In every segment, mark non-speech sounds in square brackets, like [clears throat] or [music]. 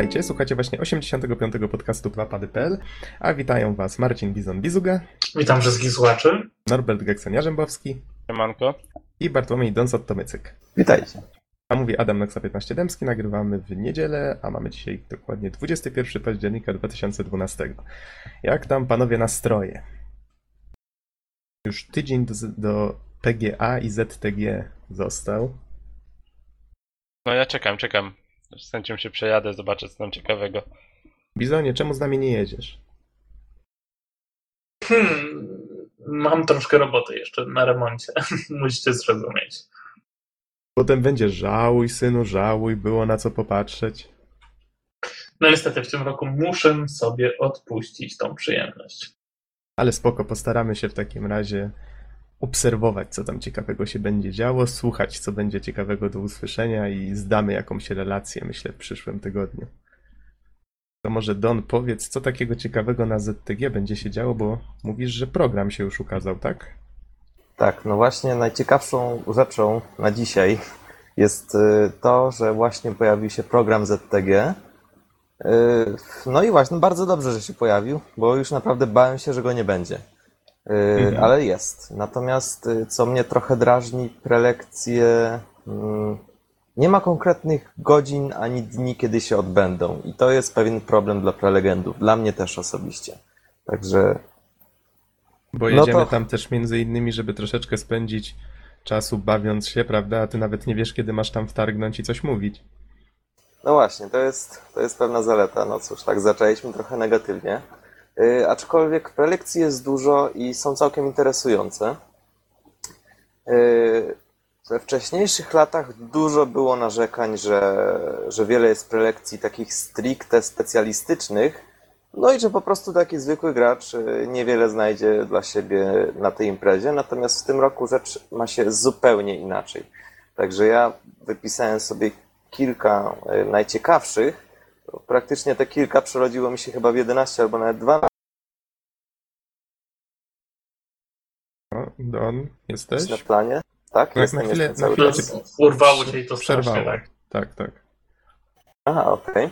Witajcie, słuchacie właśnie 85. podcastu Wapady.pl, a witają Was Marcin Bizon-Bizuga, Witam wszystkich słuchaczy. Norbert Gekson-Jarzębowski Siemanko. i Bartłomiej Donsot-Tomycyk. Witajcie. A mówi Adam Noxa 15 Dębski, nagrywamy w niedzielę, a mamy dzisiaj dokładnie 21 października 2012. Jak tam panowie nastroje? Już tydzień do, do PGA i ZTG został. No ja czekam, czekam. Z chęcią się przejadę, zobaczę co tam ciekawego. Bizonie, czemu z nami nie jedziesz? Hmm, mam troszkę roboty jeszcze na remoncie. [laughs] Musicie zrozumieć. Potem będzie żałuj, synu, żałuj, było na co popatrzeć. No niestety w tym roku muszę sobie odpuścić tą przyjemność. Ale spoko, postaramy się w takim razie obserwować, co tam ciekawego się będzie działo, słuchać, co będzie ciekawego do usłyszenia i zdamy jakąś relację, myślę, w przyszłym tygodniu. To może Don, powiedz, co takiego ciekawego na ZTG będzie się działo, bo mówisz, że program się już ukazał, tak? Tak, no właśnie najciekawszą rzeczą na dzisiaj jest y, to, że właśnie pojawił się program ZTG. Y, No i właśnie, bardzo dobrze, że się pojawił, bo już naprawdę bałem się, że go nie będzie. Y, Mhm. Ale jest. Natomiast y, co mnie trochę drażni, prelekcje mm, nie ma konkretnych godzin ani dni, kiedy się odbędą. I to jest pewien problem dla prelegendów. Dla mnie też osobiście. Także Bo No jedziemy to- tam też między innymi, żeby troszeczkę spędzić czasu bawiąc się, prawda? A ty nawet nie wiesz, kiedy masz tam wtargnąć i coś mówić. No właśnie, to jest, to jest pewna zaleta. No cóż, tak zaczęliśmy trochę negatywnie. Yy, aczkolwiek prelekcji jest dużo i są całkiem interesujące. Yy, we wcześniejszych latach dużo było narzekań, że, że wiele jest prelekcji takich stricte specjalistycznych, no i że po prostu taki zwykły gracz yy, niewiele znajdzie dla siebie na tej imprezie. Natomiast w tym roku rzecz ma się zupełnie inaczej. Także ja wypisałem sobie kilka e, najciekawszych. Praktycznie te kilka przerodziło mi się chyba w 11 albo nawet 12 Don, jesteś? na planie. Tak, na jestem, chwilę- jestem na chwilę cię- Urwało cię i to strasznie, Przerwało. tak. Tak, tak. Aha, okej.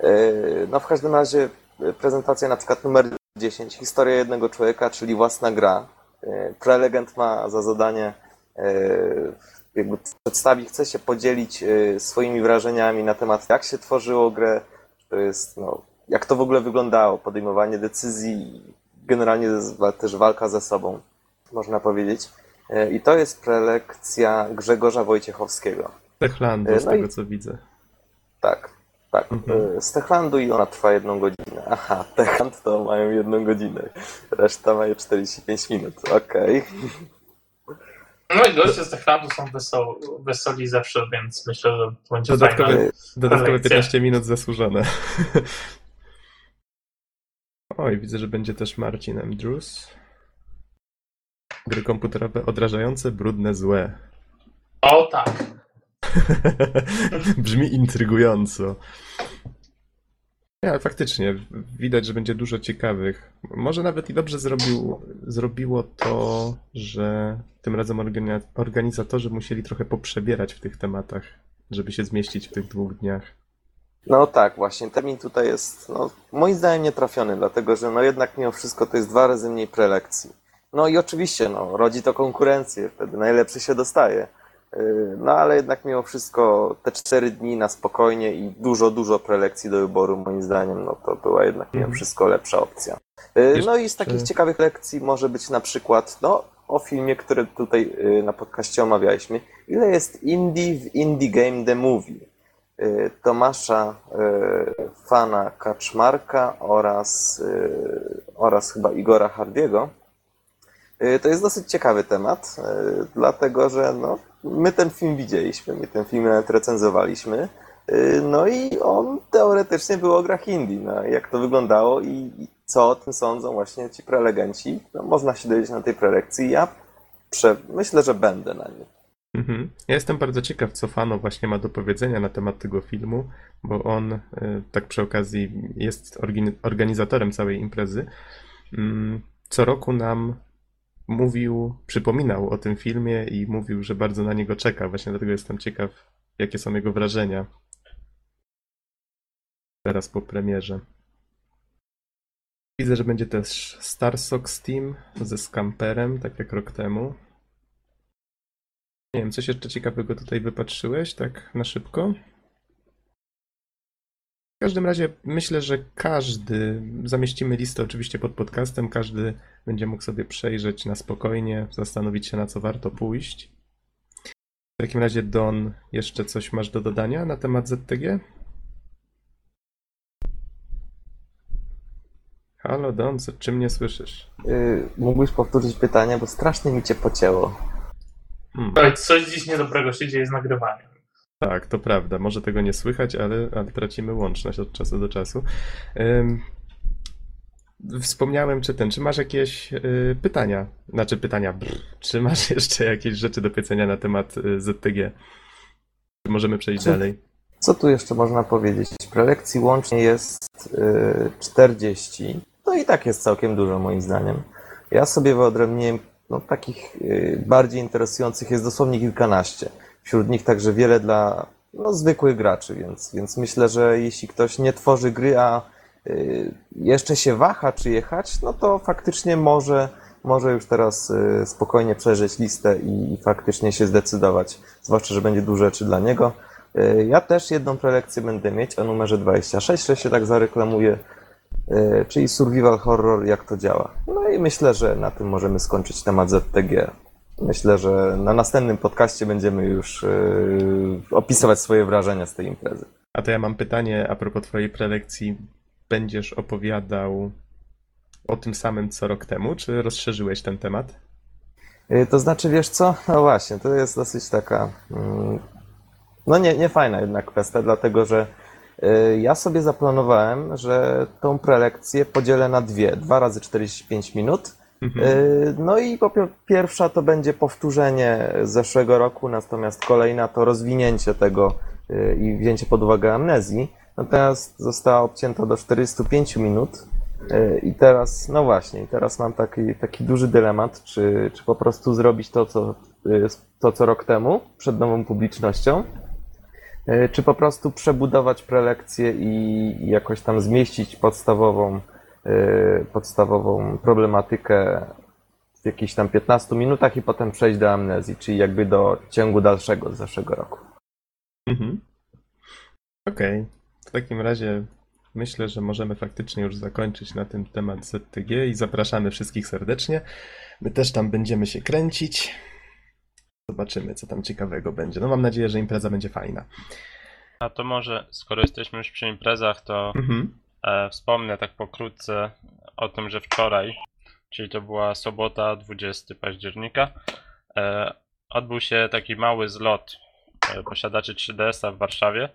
E, No w każdym razie e, prezentacja na przykład numer 10, historia jednego człowieka, czyli własna gra. E, Prelegent ma za zadanie jakby przedstawić, chce się podzielić swoimi wrażeniami na temat jak się tworzyło grę, to jest, no, jak to w ogóle wyglądało, podejmowanie decyzji, generalnie też walka ze sobą, można powiedzieć. E, I to jest prelekcja Grzegorza Wojciechowskiego. Techlandu, z No i- tego co widzę. Tak, tak. Mhm. Y, Z Techlandu i ona trwa jedną godzinę. Aha, Techland to mają jedną godzinę. Reszta mają 45 minut. Okej. No i goście z Techlandu są wesoł, wesoli zawsze, więc myślę, że będzie Dodatkowe, fajna. dodatkowe prelekcja. 15 minut zasłużone. [laughs] Oj, widzę, że będzie też Marcin Andrews. Gry komputerowe odrażające, brudne, złe. O tak. [laughs] Brzmi intrygująco. Nie, faktycznie, widać, że będzie dużo ciekawych. Może nawet i dobrze zrobił, zrobiło to, że tym razem organi- organizatorzy musieli trochę poprzebierać w tych tematach, żeby się zmieścić w tych dwóch dniach. No tak, właśnie. Termin tutaj jest, no, moim zdaniem nietrafiony, dlatego że no jednak mimo wszystko to jest dwa razy mniej prelekcji. No i oczywiście, no, rodzi to konkurencję, wtedy najlepszy się dostaje. Y, No ale jednak mimo wszystko te cztery dni na spokojnie i dużo, dużo prelekcji do wyboru, moim zdaniem, no to była jednak mimo Mhm. wszystko lepsza opcja. Y, No i z takich ciekawych lekcji może być na przykład, no, o filmie, który tutaj y, na podcaście omawialiśmy. Ile jest indie w Indie Game The Movie? Tomasza Fana Kaczmarka oraz, oraz chyba Igora Hardiego. Y, To jest dosyć ciekawy temat, y, dlatego że no, my ten film widzieliśmy, my ten film nawet recenzowaliśmy. y, No i on teoretycznie był o grach indie. No, jak to wyglądało i, co o tym sądzą właśnie ci prelegenci, no, można się dowiedzieć na tej prelekcji. Ja prze, myślę, że będę na niej. Mhm. Ja jestem bardzo ciekaw, co Fano właśnie ma do powiedzenia na temat tego filmu, bo on, tak przy okazji, jest organizatorem całej imprezy. Mm, Co roku nam mówił, przypominał o tym filmie i mówił, że bardzo na niego czeka. Właśnie dlatego jestem ciekaw, jakie są jego wrażenia. teraz po premierze. Widzę, że będzie też Star Sox Team ze Scamperem, tak jak rok temu. Nie wiem, coś jeszcze ciekawego tutaj wypatrzyłeś, tak na szybko? W każdym razie myślę, że każdy, zamieścimy listę oczywiście pod podcastem, każdy będzie mógł sobie przejrzeć na spokojnie, zastanowić się na co warto pójść. W takim razie Don, jeszcze coś masz do dodania na temat ZTG? Halo Don, co, czy mnie słyszysz? Y, mógłbyś powtórzyć pytanie, bo strasznie mi cię pocięło. Hmm. Coś dziś niedobrego się dzieje z nagrywaniem. Tak, to prawda. Może tego nie słychać, ale, ale tracimy łączność od czasu do czasu. Ym, wspomniałem, czy ten, czy masz jakieś y, pytania? Znaczy pytania, brr, czy masz [laughs] jeszcze jakieś rzeczy do powiedzenia na temat y, ZTG? Czy możemy przejść Co? dalej? Co tu jeszcze można powiedzieć? Prelekcji łącznie jest y, 40. No i tak jest całkiem dużo moim zdaniem. Ja sobie wyodrębniłem, no takich y, bardziej interesujących jest dosłownie kilkanaście. Wśród nich także wiele dla no, zwykłych graczy, więc, więc myślę, że jeśli ktoś nie tworzy gry, a y, jeszcze się waha czy jechać, no to faktycznie może, może już teraz y, spokojnie przejrzeć listę i, i faktycznie się zdecydować, zwłaszcza, że będzie dużo rzeczy dla niego. Y, Ja też jedną prelekcję będę mieć o numerze 26, że się tak zareklamuję, czyli survival horror, jak to działa. No i myślę, że na tym możemy skończyć temat ZTG. Myślę, że na następnym podcaście będziemy już y, opisywać swoje wrażenia z tej imprezy. A to ja mam pytanie a propos twojej prelekcji. Będziesz opowiadał o tym samym co rok temu, czy rozszerzyłeś ten temat? Y, To znaczy, wiesz co? No właśnie, to jest dosyć taka. mm, No nie, nie fajna jednak kwestia, dlatego że y, ja sobie zaplanowałem, że tą prelekcję podzielę na dwie. Dwa razy 45 minut. Mhm. Y, No i pierwsza to będzie powtórzenie z zeszłego roku, natomiast kolejna to rozwinięcie tego y, i wzięcie pod uwagę amnezji. Natomiast została obcięta do 45 minut. Y, I teraz, no właśnie, teraz mam taki, taki duży dylemat, czy, czy po prostu zrobić to co, to, co rok temu, przed nową publicznością, czy po prostu przebudować prelekcję i jakoś tam zmieścić podstawową, podstawową problematykę w jakichś tam 15 minutach i potem przejść do amnezji, czyli jakby do ciągu dalszego z zeszłego roku. Mhm. Okej. W takim razie myślę, że możemy faktycznie już zakończyć na ten temat ZTG i zapraszamy wszystkich serdecznie. My też tam będziemy się kręcić. Zobaczymy, co tam ciekawego będzie. No mam nadzieję, że impreza będzie fajna. A to może, skoro jesteśmy już przy imprezach, to Mhm. E, wspomnę tak pokrótce o tym, że wczoraj, czyli to była sobota 20 października, e, odbył się taki mały zlot e, posiadaczy 3DS-a w Warszawie.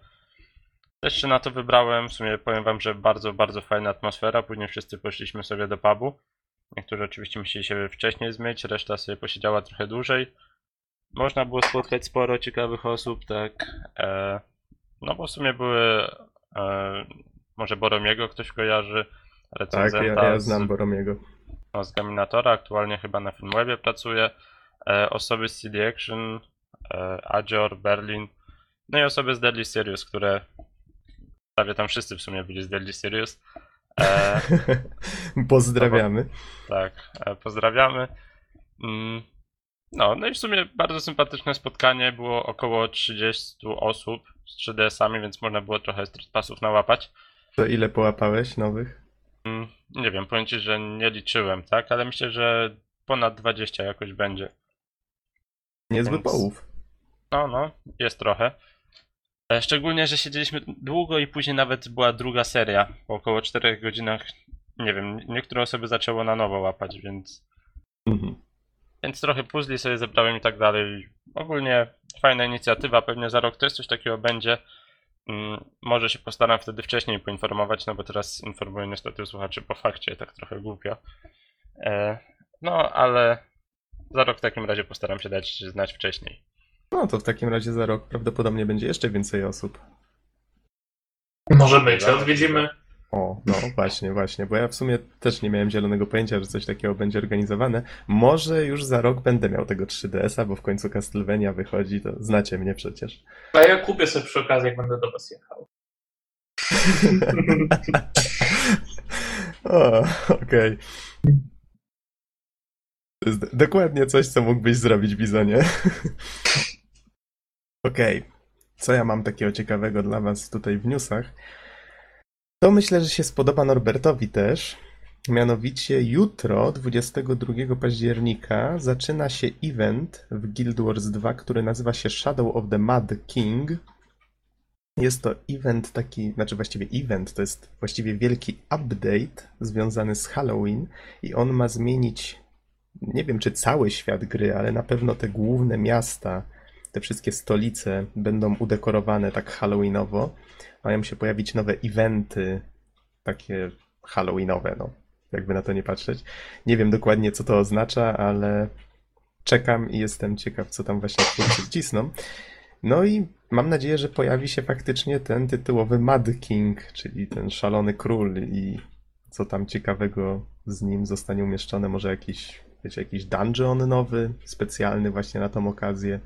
Też się na to wybrałem, w sumie powiem wam, że bardzo, bardzo fajna atmosfera, później wszyscy poszliśmy sobie do pubu. Niektórzy oczywiście musieli się wcześniej zmyć, reszta sobie posiedziała trochę dłużej. Można było spotkać sporo ciekawych osób, tak. No bo w sumie były, może Boromiego ktoś kojarzy, Tak, recenzenta ja, ja z, znam Boromiego. no, z Gaminatora, aktualnie chyba na Filmwebie pracuje, e, osoby z CD Action, e, Adzior, Berlin, no i osoby z Deadly Serious, które prawie tam wszyscy w sumie byli z Deadly Serious. E, [laughs] Pozdrawiamy. tak, e, pozdrawiamy. Mm, No, no i w sumie bardzo sympatyczne spotkanie. Było około 30 osób z 3DS-ami, więc można było trochę street passów nałapać. To ile połapałeś nowych? Mm, Nie wiem, powiem ci, że nie liczyłem, tak? Ale myślę, że ponad 20 jakoś będzie. Niezły Więc- połów. No, no, jest trochę. E, Szczególnie, że siedzieliśmy długo i później nawet była druga seria. Po około 4 godzinach, nie wiem, niektóre osoby zaczęło na nowo łapać, więc, Mhm. więc trochę puzli sobie zebrałem i tak dalej. Ogólnie fajna inicjatywa, pewnie za rok też coś takiego będzie. Mm, Może się postaram wtedy wcześniej poinformować, no bo teraz informuję niestety słuchaczy po fakcie, tak trochę głupio. E, No, ale za rok w takim razie postaram się dać znać wcześniej. No to w takim razie za rok prawdopodobnie będzie jeszcze więcej osób. Może być, odwiedzimy. O, no właśnie, właśnie, bo ja w sumie też nie miałem zielonego pojęcia, że coś takiego będzie organizowane. Może już za rok będę miał tego 3DS-a, bo w końcu Castlevania wychodzi, to znacie mnie przecież. A ja kupię sobie przy okazji, jak będę do was jechał. [laughs] o, okej. To jest dokładnie coś, co mógłbyś zrobić, Bizonie. [laughs] Okej. Co ja mam takiego ciekawego dla was tutaj w newsach? To myślę, że się spodoba Norbertowi też. Mianowicie jutro, 22 października, zaczyna się event w Guild Wars 2, który nazywa się Shadow of the Mad King. Jest to event taki, znaczy właściwie event, to jest właściwie wielki update związany z Halloween i on ma zmienić, nie wiem czy cały świat gry, ale na pewno te główne miasta, te wszystkie stolice będą udekorowane tak halloweenowo. Mają się pojawić nowe eventy, takie halloweenowe, no, jakby na to nie patrzeć. Nie wiem dokładnie co to oznacza, ale czekam i jestem ciekaw, co tam właśnie twórcy wcisną. No i mam nadzieję, że pojawi się faktycznie ten tytułowy Mad King, czyli ten szalony król i co tam ciekawego z nim zostanie umieszczone, może jakiś, wiecie, jakiś dungeon nowy, specjalny właśnie na tą okazję.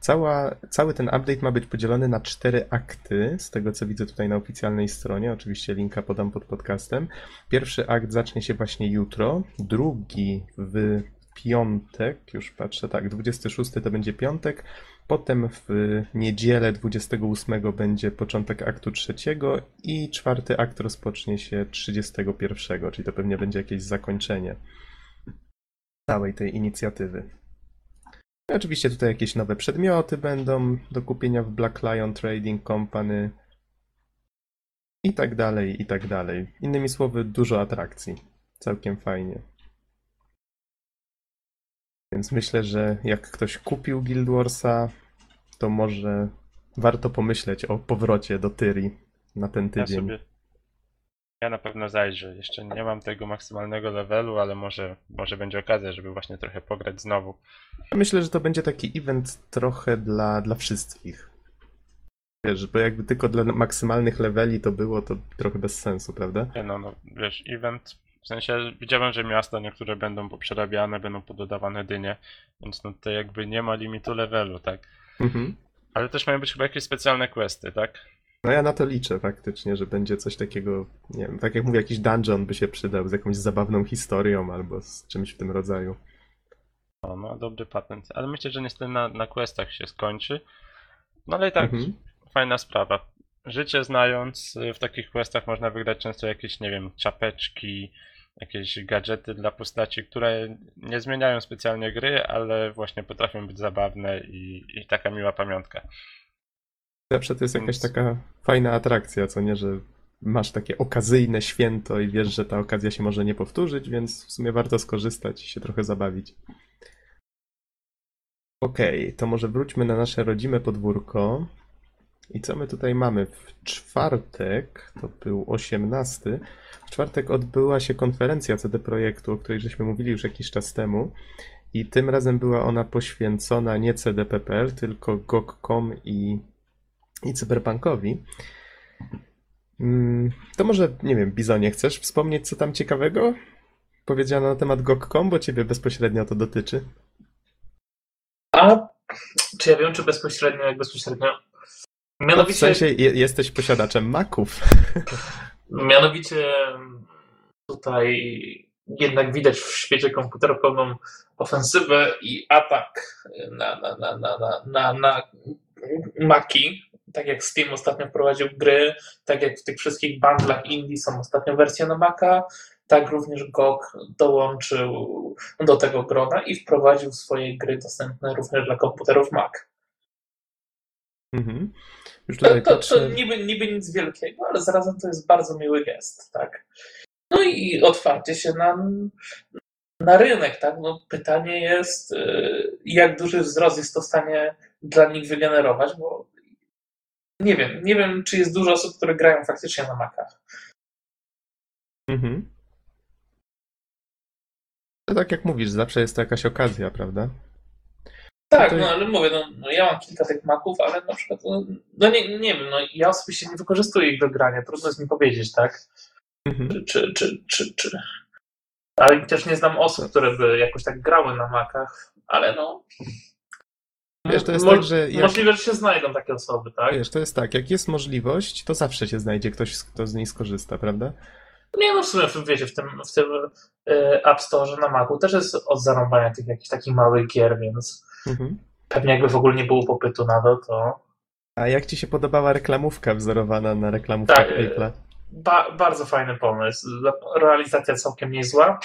Cała, cały ten update ma być podzielony na cztery akty, z tego co widzę tutaj na oficjalnej stronie, oczywiście linka podam pod podcastem. Pierwszy akt zacznie się właśnie jutro, drugi w piątek, już patrzę, tak, 26 to będzie piątek, Potem w niedzielę 28 będzie początek aktu trzeciego i czwarty akt rozpocznie się 31, czyli to pewnie będzie jakieś zakończenie całej tej inicjatywy. Oczywiście tutaj jakieś nowe przedmioty będą do kupienia w Black Lion Trading Company i tak dalej, i tak dalej. Innymi słowy, dużo atrakcji. Całkiem fajnie. Więc myślę, że jak ktoś kupił Guild Warsa, to może warto pomyśleć o powrocie do Tyri na ten Ja tydzień. sobie. Ja na pewno zajrzę. Jeszcze nie mam tego maksymalnego levelu, ale może, może będzie okazja, żeby właśnie trochę pograć znowu. Myślę, że to będzie taki event trochę dla, dla wszystkich. Wiesz, bo jakby tylko dla maksymalnych leveli to było, to trochę bez sensu, prawda? Nie no, no wiesz, event. W sensie widziałem, że miasta niektóre będą poprzerabiane, będą pododawane dynie, więc no to jakby nie ma limitu levelu, tak? Mhm. Ale też mają być chyba jakieś specjalne questy, tak? No ja na to liczę faktycznie, że będzie coś takiego, nie wiem, tak jak mówię, jakiś dungeon by się przydał z jakąś zabawną historią albo z czymś w tym rodzaju. No, no dobry patent. Ale myślę, że niestety na, na questach się skończy. No ale i tak, Mhm. fajna sprawa. Życie znając, w takich questach można wygrać często jakieś, nie wiem, czapeczki, jakieś gadżety dla postaci, które nie zmieniają specjalnie gry, ale właśnie potrafią być zabawne i, i taka miła pamiątka. Zawsze to jest jakaś taka fajna atrakcja, co nie, że masz takie okazyjne święto i wiesz, że ta okazja się może nie powtórzyć, więc w sumie warto skorzystać i się trochę zabawić. Okej, to może wróćmy na nasze rodzime podwórko. I co my tutaj mamy? W czwartek, to był 18, w czwartek odbyła się konferencja CD Projektu, o której żeśmy mówili już jakiś czas temu. I tym razem była ona poświęcona nie CDPPL, tylko GOG.com i i cyberpunkowi. Mm, To może, nie wiem, Bizonie, chcesz wspomnieć, co tam ciekawego powiedziano na temat GOG.com, bo ciebie bezpośrednio to dotyczy. A czy ja wiem, czy bezpośrednio, jak bezpośrednio? No, w Mianowicie, sensie je, jesteś posiadaczem Maców. [laughs] mianowicie tutaj jednak widać w świecie komputerów pełną ofensywę i atak na, na, na, na, na, na, na Maki. Tak jak Steam ostatnio wprowadził gry, tak jak w tych wszystkich bundlach indie są ostatnio wersje na Maca, tak również GOG dołączył do tego grona i wprowadził swoje gry dostępne również dla komputerów Mac. Mhm. Już To, to, to niby, niby nic wielkiego, ale zarazem to jest bardzo miły gest, tak. No i otwarcie się na, na rynek, tak. No, pytanie jest, y, jak duży wzrost jest to w stanie dla nich wygenerować, bo nie wiem, nie wiem, czy jest dużo osób, które grają faktycznie na Macach. Mhm. To tak jak mówisz, zawsze jest to jakaś okazja, prawda? Tak, no ale mówię, no, no ja mam kilka tych Maców, ale na przykład, no, no nie, nie wiem, no ja osobiście nie wykorzystuję ich do grania, trudno jest mi powiedzieć, tak. Mhm. czy, czy, czy, czy. Ale też nie znam osób, które by jakoś tak grały na makach, ale no. Wiesz, to jest Mo- tak, że jak- Możliwe, że się znajdą takie osoby, tak? Wiesz, to jest tak, jak jest możliwość, to zawsze się znajdzie ktoś, kto z niej skorzysta, prawda? Nie no, w sumie, wiecie, w tym, w tym e, App Store na Macu też jest od zarąbania tych jakichś takich małych gier, więc Mhm. pewnie jakby w ogóle nie było popytu na to, to A jak ci się podobała reklamówka wzorowana na reklamówkach Tak, Apple'a? ba- bardzo fajny pomysł. Realizacja całkiem niezła.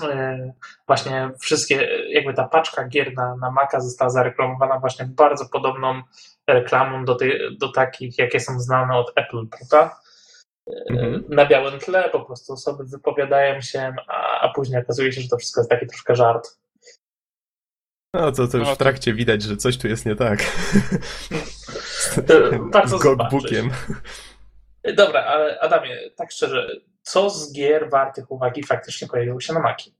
E, Właśnie wszystkie, jakby ta paczka gier na, na Maca została zareklamowana właśnie bardzo podobną reklamą do, tej, do takich, jakie są znane od Apple, prawda? E, Mhm. Na białym tle po prostu osoby wypowiadają się, a, a później okazuje się, że to wszystko jest taki troszkę żart. No to, to już No w trakcie widać, że coś tu jest nie tak. E, Warto [laughs] Z Gogbookiem. Dobra, ale Adamie, tak szczerze, co z gier wartych uwagi faktycznie pojawiło się na Maki?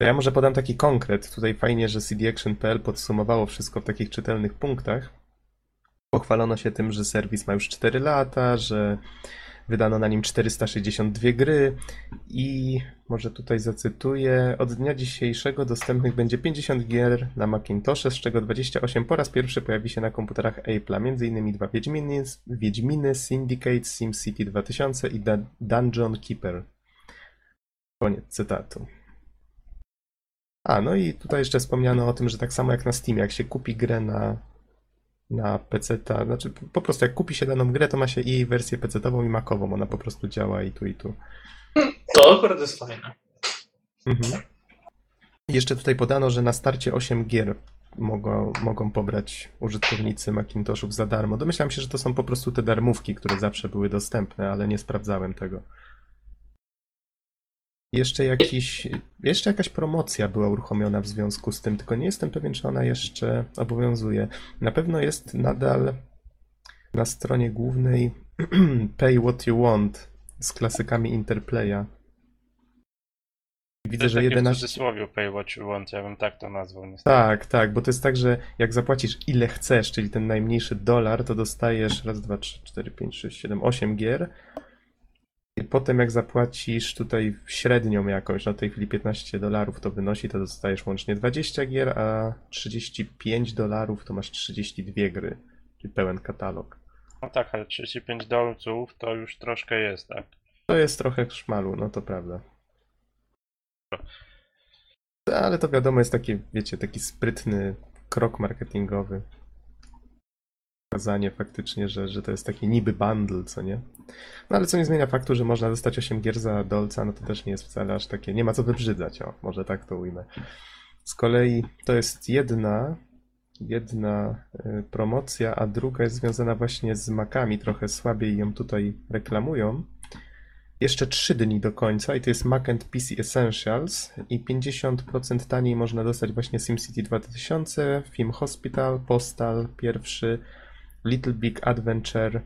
Ja może podam taki konkret. Tutaj fajnie, że cdaction.pl podsumowało wszystko w takich czytelnych punktach. Pochwalono się tym, że serwis ma już 4 lata, że wydano na nim 462 gry i może tutaj zacytuję, od dnia dzisiejszego dostępnych będzie 50 gier na Macintoshe, z czego 28 po raz pierwszy pojawi się na komputerach Apple'a, m.in. dwa Wiedźminy, Wiedźminy Syndicate, SimCity 2000 i Da- Dungeon Keeper. Koniec cytatu. A, no i tutaj jeszcze wspomniano o tym, że tak samo jak na Steamie, jak się kupi grę na, na PC, ta, znaczy po prostu jak kupi się daną grę, to ma się i wersję PC-ową i Macową, ona po prostu działa i tu i tu. To akurat jest fajne. Mhm. Jeszcze tutaj podano, że na starcie 8 gier mogą, mogą pobrać użytkownicy Macintoshów za darmo. Domyślam się, że to są po prostu te darmówki, które zawsze były dostępne, ale nie sprawdzałem tego. Jeszcze jakiś, jeszcze jakaś promocja była uruchomiona w związku z tym, tylko nie jestem pewien, czy ona jeszcze obowiązuje. Na pewno jest nadal na stronie głównej [clears throat] Pay What You Want z klasykami Interplaya. To Widzę, jest że takie w 11. cudzysłowie pay what you want, ja bym tak to nazwał niestety. Tak, tak, bo to jest tak, że jak zapłacisz ile chcesz, czyli ten najmniejszy dolar, to dostajesz raz, dwa, trzy, cztery, pięć, sześć, siedem, osiem gier. I potem jak zapłacisz tutaj średnią jakąś, no w tej chwili 15 dolarów to wynosi, to dostajesz łącznie 20 gier, a 35 dolarów to masz 32 gry, czyli pełen katalog. No tak, ale 35 dolców to już troszkę jest, tak? To jest trochę szmalu, no to prawda. Ale to wiadomo, jest taki, wiecie, taki sprytny krok marketingowy. Pokazanie faktycznie, że, że to jest taki niby bundle, co nie? No ale co nie zmienia faktu, że można dostać 8 gier za dolca, no to też nie jest wcale aż takie, nie ma co wybrzydzać, o, może tak to ujmę. Z kolei to jest jedna, jedna y, promocja, a druga jest związana właśnie z makami, trochę słabiej ją tutaj reklamują. Jeszcze 3 dni do końca i to jest Mac and PC Essentials i 50% taniej można dostać właśnie SimCity 2000, Film Hospital, Postal pierwszy, Little Big Adventure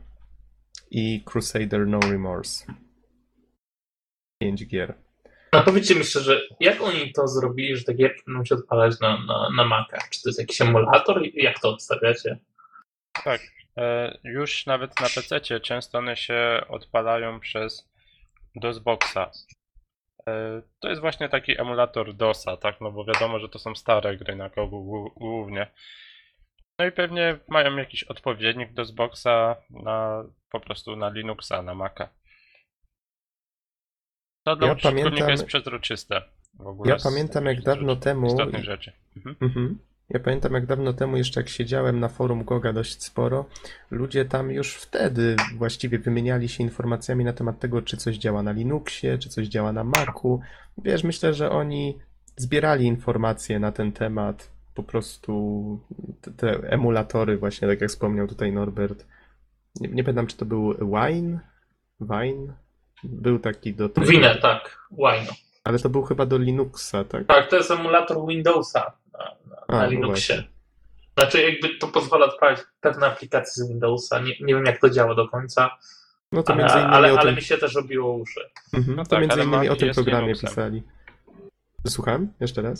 i Crusader No Remorse. 5 gier. No powiedzcie mi szczerze, jak oni to zrobili, że te gierki będą się odpalać na, na, na Maca? Czy to jest jakiś emulator? Jak to odstawiacie? Tak. E, już nawet na PC często one się odpalają przez DOSBoxa. E, to jest właśnie taki emulator DOSa, tak? No bo wiadomo, że to są stare gry na głó- głównie. No i pewnie mają jakiś odpowiednik DOSBoxa na po prostu na Linuxa, na Maca. To dla Ja pamiętam- jest przezroczyste. W ogóle Ja pamiętam, jak dawno rzeczy, temu- Istotnych rzeczy. Mhm. Mhm. Ja pamiętam, jak dawno temu, jeszcze jak siedziałem na forum Goga dość sporo, ludzie tam już wtedy właściwie wymieniali się informacjami na temat tego, czy coś działa na Linuxie, czy coś działa na Macu. Wiesz, myślę, że oni zbierali informacje na ten temat, po prostu te, te emulatory, właśnie tak jak wspomniał tutaj Norbert. Nie, nie pamiętam, czy to był Wine? Wine? Był taki do tego, Winę, tak. Wino. ale to był chyba do Linuxa, tak? Tak, to jest emulator Windowsa na, na, A, na no Linuxie. Znaczy jakby to pozwala odpalić pewne aplikacje z Windowsa. Nie, nie wiem jak to działa do końca, No to ale, między innymi ale, o ale tym... mi się też robiło uszy. Mhm, No to tak, między innymi o tym programie Linuxem. pisali. Słucham? Jeszcze raz?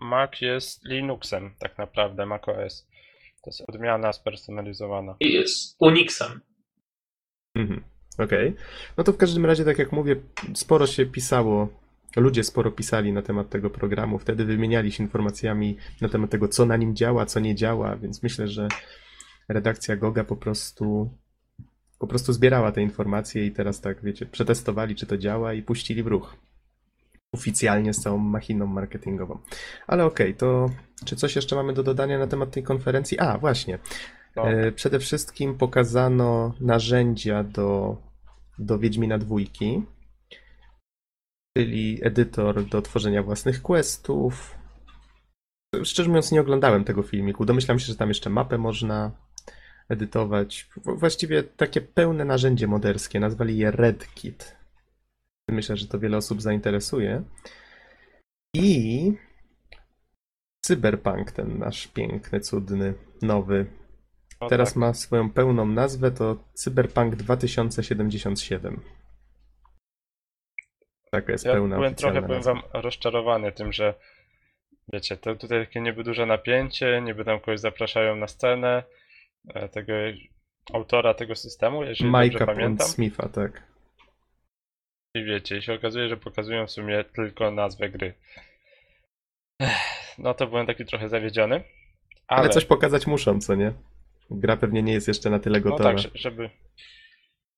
Mac jest Linuxem tak naprawdę, macOS. To jest odmiana spersonalizowana. I jest Unixem. Mhm. Okej. No to w każdym razie, tak jak mówię, sporo się pisało ludzie sporo pisali na temat tego programu, wtedy wymieniali się informacjami na temat tego, co na nim działa, co nie działa, więc myślę, że redakcja Goga po prostu po prostu zbierała te informacje i teraz tak, wiecie, przetestowali, czy to działa i puścili w ruch. Oficjalnie z całą machiną marketingową. Ale okej, to czy coś jeszcze mamy do dodania na temat tej konferencji? A, właśnie. No. E, Przede wszystkim pokazano narzędzia do, do Wiedźmina dwójki, czyli edytor do tworzenia własnych questów. Szczerze mówiąc, nie oglądałem tego filmiku. Domyślam się, że tam jeszcze mapę można edytować. Właściwie takie pełne narzędzie moderskie. Nazwali je RedKit. Myślę, że to wiele osób zainteresuje. I Cyberpunk, ten nasz piękny, cudny, nowy, No teraz tak. ma swoją pełną nazwę, to Cyberpunk 2077. Taka jest Ja pełna byłem trochę, powiem wam, rozczarowany tym, że wiecie, to tutaj takie niby duże napięcie, niby tam kogoś zapraszają na scenę, e, tego autora tego systemu, jeżeli Majka dobrze pamiętam. Smitha, tak. I wiecie, i się okazuje, że pokazują w sumie tylko nazwę gry. Ech, No to byłem taki trochę zawiedziony. Ale, Ale, coś pokazać muszą, co nie? Gra pewnie nie jest jeszcze na tyle no gotowa. tak, że- żeby,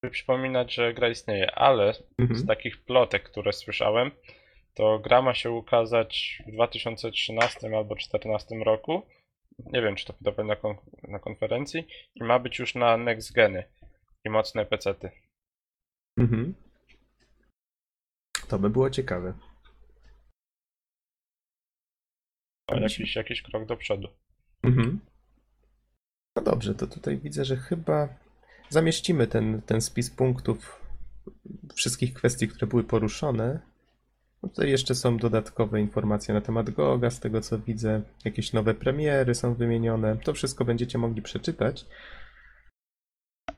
żeby przypominać, że gra istnieje, ale z Mhm. takich plotek, które słyszałem, to gra ma się ukazać w 2013 albo 2014 roku. Nie wiem, czy to podobnie na, kon na konferencji. I ma być już na next geny i mocne pecety. Mhm. To by było ciekawe. Jakiś, jakiś krok do przodu. Mhm. No dobrze, to tutaj widzę, że chyba zamieścimy ten, ten spis punktów wszystkich kwestii, które były poruszone. No tutaj jeszcze są dodatkowe informacje na temat Goga, z tego co widzę. Jakieś nowe premiery są wymienione. To wszystko będziecie mogli przeczytać.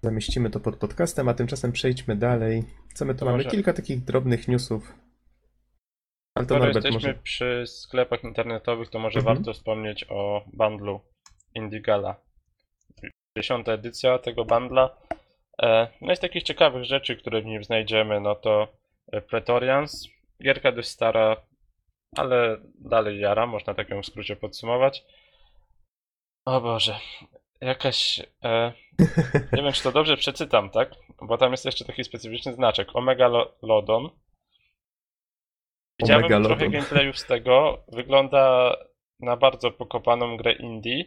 Zamieścimy to pod podcastem, a tymczasem przejdźmy dalej. Co my tu mamy? Kilka takich drobnych newsów. Ale to Skoro Norbert jesteśmy może... przy sklepach internetowych, to może Mhm. warto wspomnieć o bundlu Indigala. Dziesiąta edycja tego bundla. E, No i z takich ciekawych rzeczy, które w nim znajdziemy, no to e, Pretorians. Gierka dość stara, ale dalej jara, można tak ją w skrócie podsumować. O Boże, jakaś... E, nie wiem, czy to dobrze przeczytam, tak? Bo tam jest jeszcze taki specyficzny znaczek. Omega Lo- Lodon. Widziałem Omega trochę gameplayów z tego. Wygląda na bardzo pokopaną grę indie.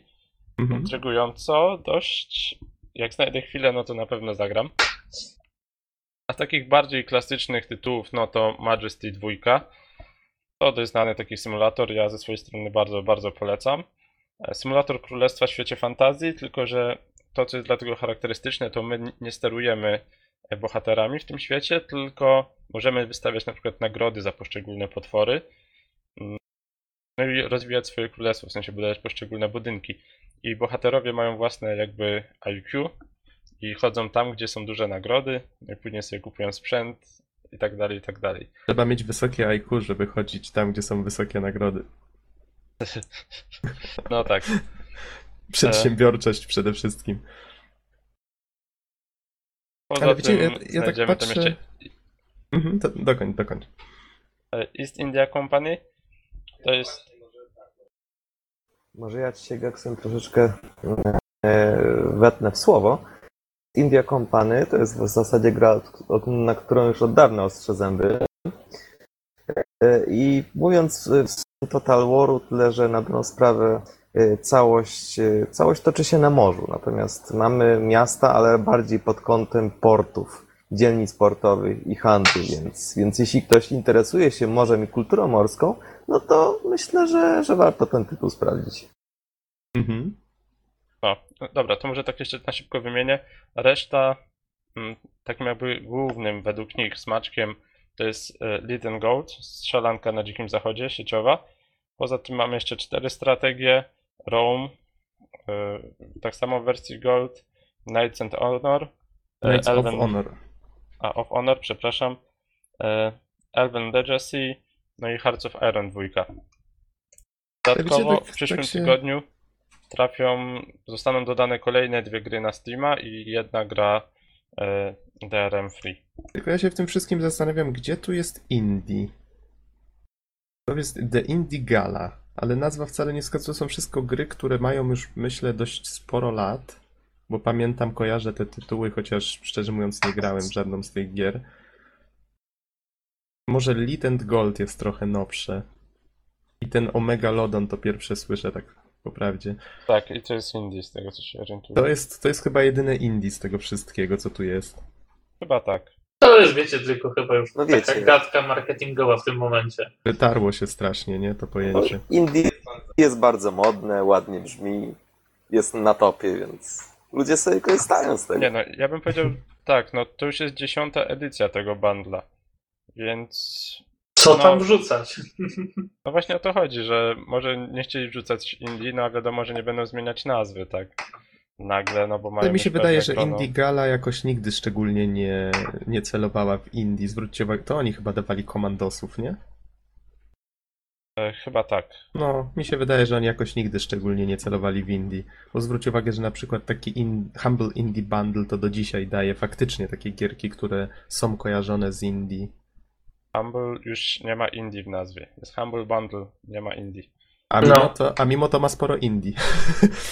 Mhm. Intrygująco, dość. Jak znajdę chwilę, no to na pewno zagram. A z takich bardziej klasycznych tytułów, no to Majesty 2. To dość znany taki symulator, ja ze swojej strony bardzo, bardzo polecam. Symulator królestwa w świecie fantazji, tylko że to, co jest dlatego charakterystyczne, to my nie sterujemy e, bohaterami w tym świecie, tylko możemy wystawiać na przykład nagrody za poszczególne potwory. Mm, No i rozwijać swoje królestwo, w sensie budować poszczególne budynki. I bohaterowie mają własne jakby IQ i chodzą tam, gdzie są duże nagrody, no później sobie kupują sprzęt i tak dalej, i tak dalej. Trzeba mieć wysokie IQ, żeby chodzić tam, gdzie są wysokie nagrody. [laughs] No tak. Przedsiębiorczość przede wszystkim. Poza Ale wiecie, tym ja, ja tak patrzę... jeszcze Mhm, to, dokończ, dokończ. e, East India Company. To jest Może ja ci się, Geksem, troszeczkę e, wetnę w słowo. India Company to jest w zasadzie gra, na którą już od dawna ostrzę zęby. E, I mówiąc w sumie Total Waru, tyle że na dobrą sprawę e, całość, e, całość toczy się na morzu. Natomiast mamy miasta, ale bardziej pod kątem portów, dzielnic portowych i handlu. Więc, więc jeśli ktoś interesuje się morzem i kulturą morską, no to myślę, że, że warto ten tytuł sprawdzić. Mhm. O, no dobra, to może tak jeszcze na szybko wymienię. Reszta, mm, takim jakby głównym według nich smaczkiem, to jest e, Lead and Gold, strzelanka na dzikim zachodzie, sieciowa. Poza tym mamy jeszcze cztery strategie, Rome, e, tak samo w wersji Gold, Knights and Honor, e, Knights of Elven- Honor. a of Honor, przepraszam, Elven Legacy, no i Hearts of Iron 2. Dodatkowo tak- w przyszłym tak się- tygodniu trafią, zostaną dodane kolejne dwie gry na Steama i jedna gra DRM Free. Tylko ja się w tym wszystkim zastanawiam, gdzie tu jest Indie. To jest The Indie Gala, ale nazwa wcale nie wskazuje. To są wszystko gry, które mają już, myślę, dość sporo lat, bo pamiętam, kojarzę te tytuły, chociaż szczerze mówiąc nie grałem w żadną z tych gier. Może Lit and Gold jest trochę nowsze. I ten Omega Lodon to pierwsze słyszę, tak po prawdzie. Tak, i to jest indie z tego co się orientuję. To jest, to jest chyba jedyne indie z tego wszystkiego, co tu jest. Chyba tak. To już wiecie, tylko chyba już No taka wiecie. gadka marketingowa w tym momencie. Wytarło się strasznie, nie? To pojęcie. Indie jest bardzo modne, ładnie brzmi, jest na topie, więc ludzie sobie korzystają z tego. Nie no, ja bym powiedział tak, no to już jest dziesiąta edycja tego bundla. Więc Co No. tam wrzucać? [laughs] no właśnie o to chodzi, że może nie chcieli wrzucać indie, no a wiadomo, że nie będą zmieniać nazwy, tak? Nagle, no bo mają Ale mi się wydaje, że grono. Indie Gala jakoś nigdy szczególnie nie, nie celowała w Indie. Zwróćcie uwagę, to oni chyba dawali komandosów, nie? E, Chyba tak. No, mi się wydaje, że oni jakoś nigdy szczególnie nie celowali w Indie. Bo zwróć uwagę, że na przykład taki in, Humble Indie Bundle to do dzisiaj daje faktycznie takie gierki, które są kojarzone z Indie. Humble już nie ma indie w nazwie. Jest Humble Bundle, nie ma indie. A mimo, No. to, a mimo to ma sporo Indie.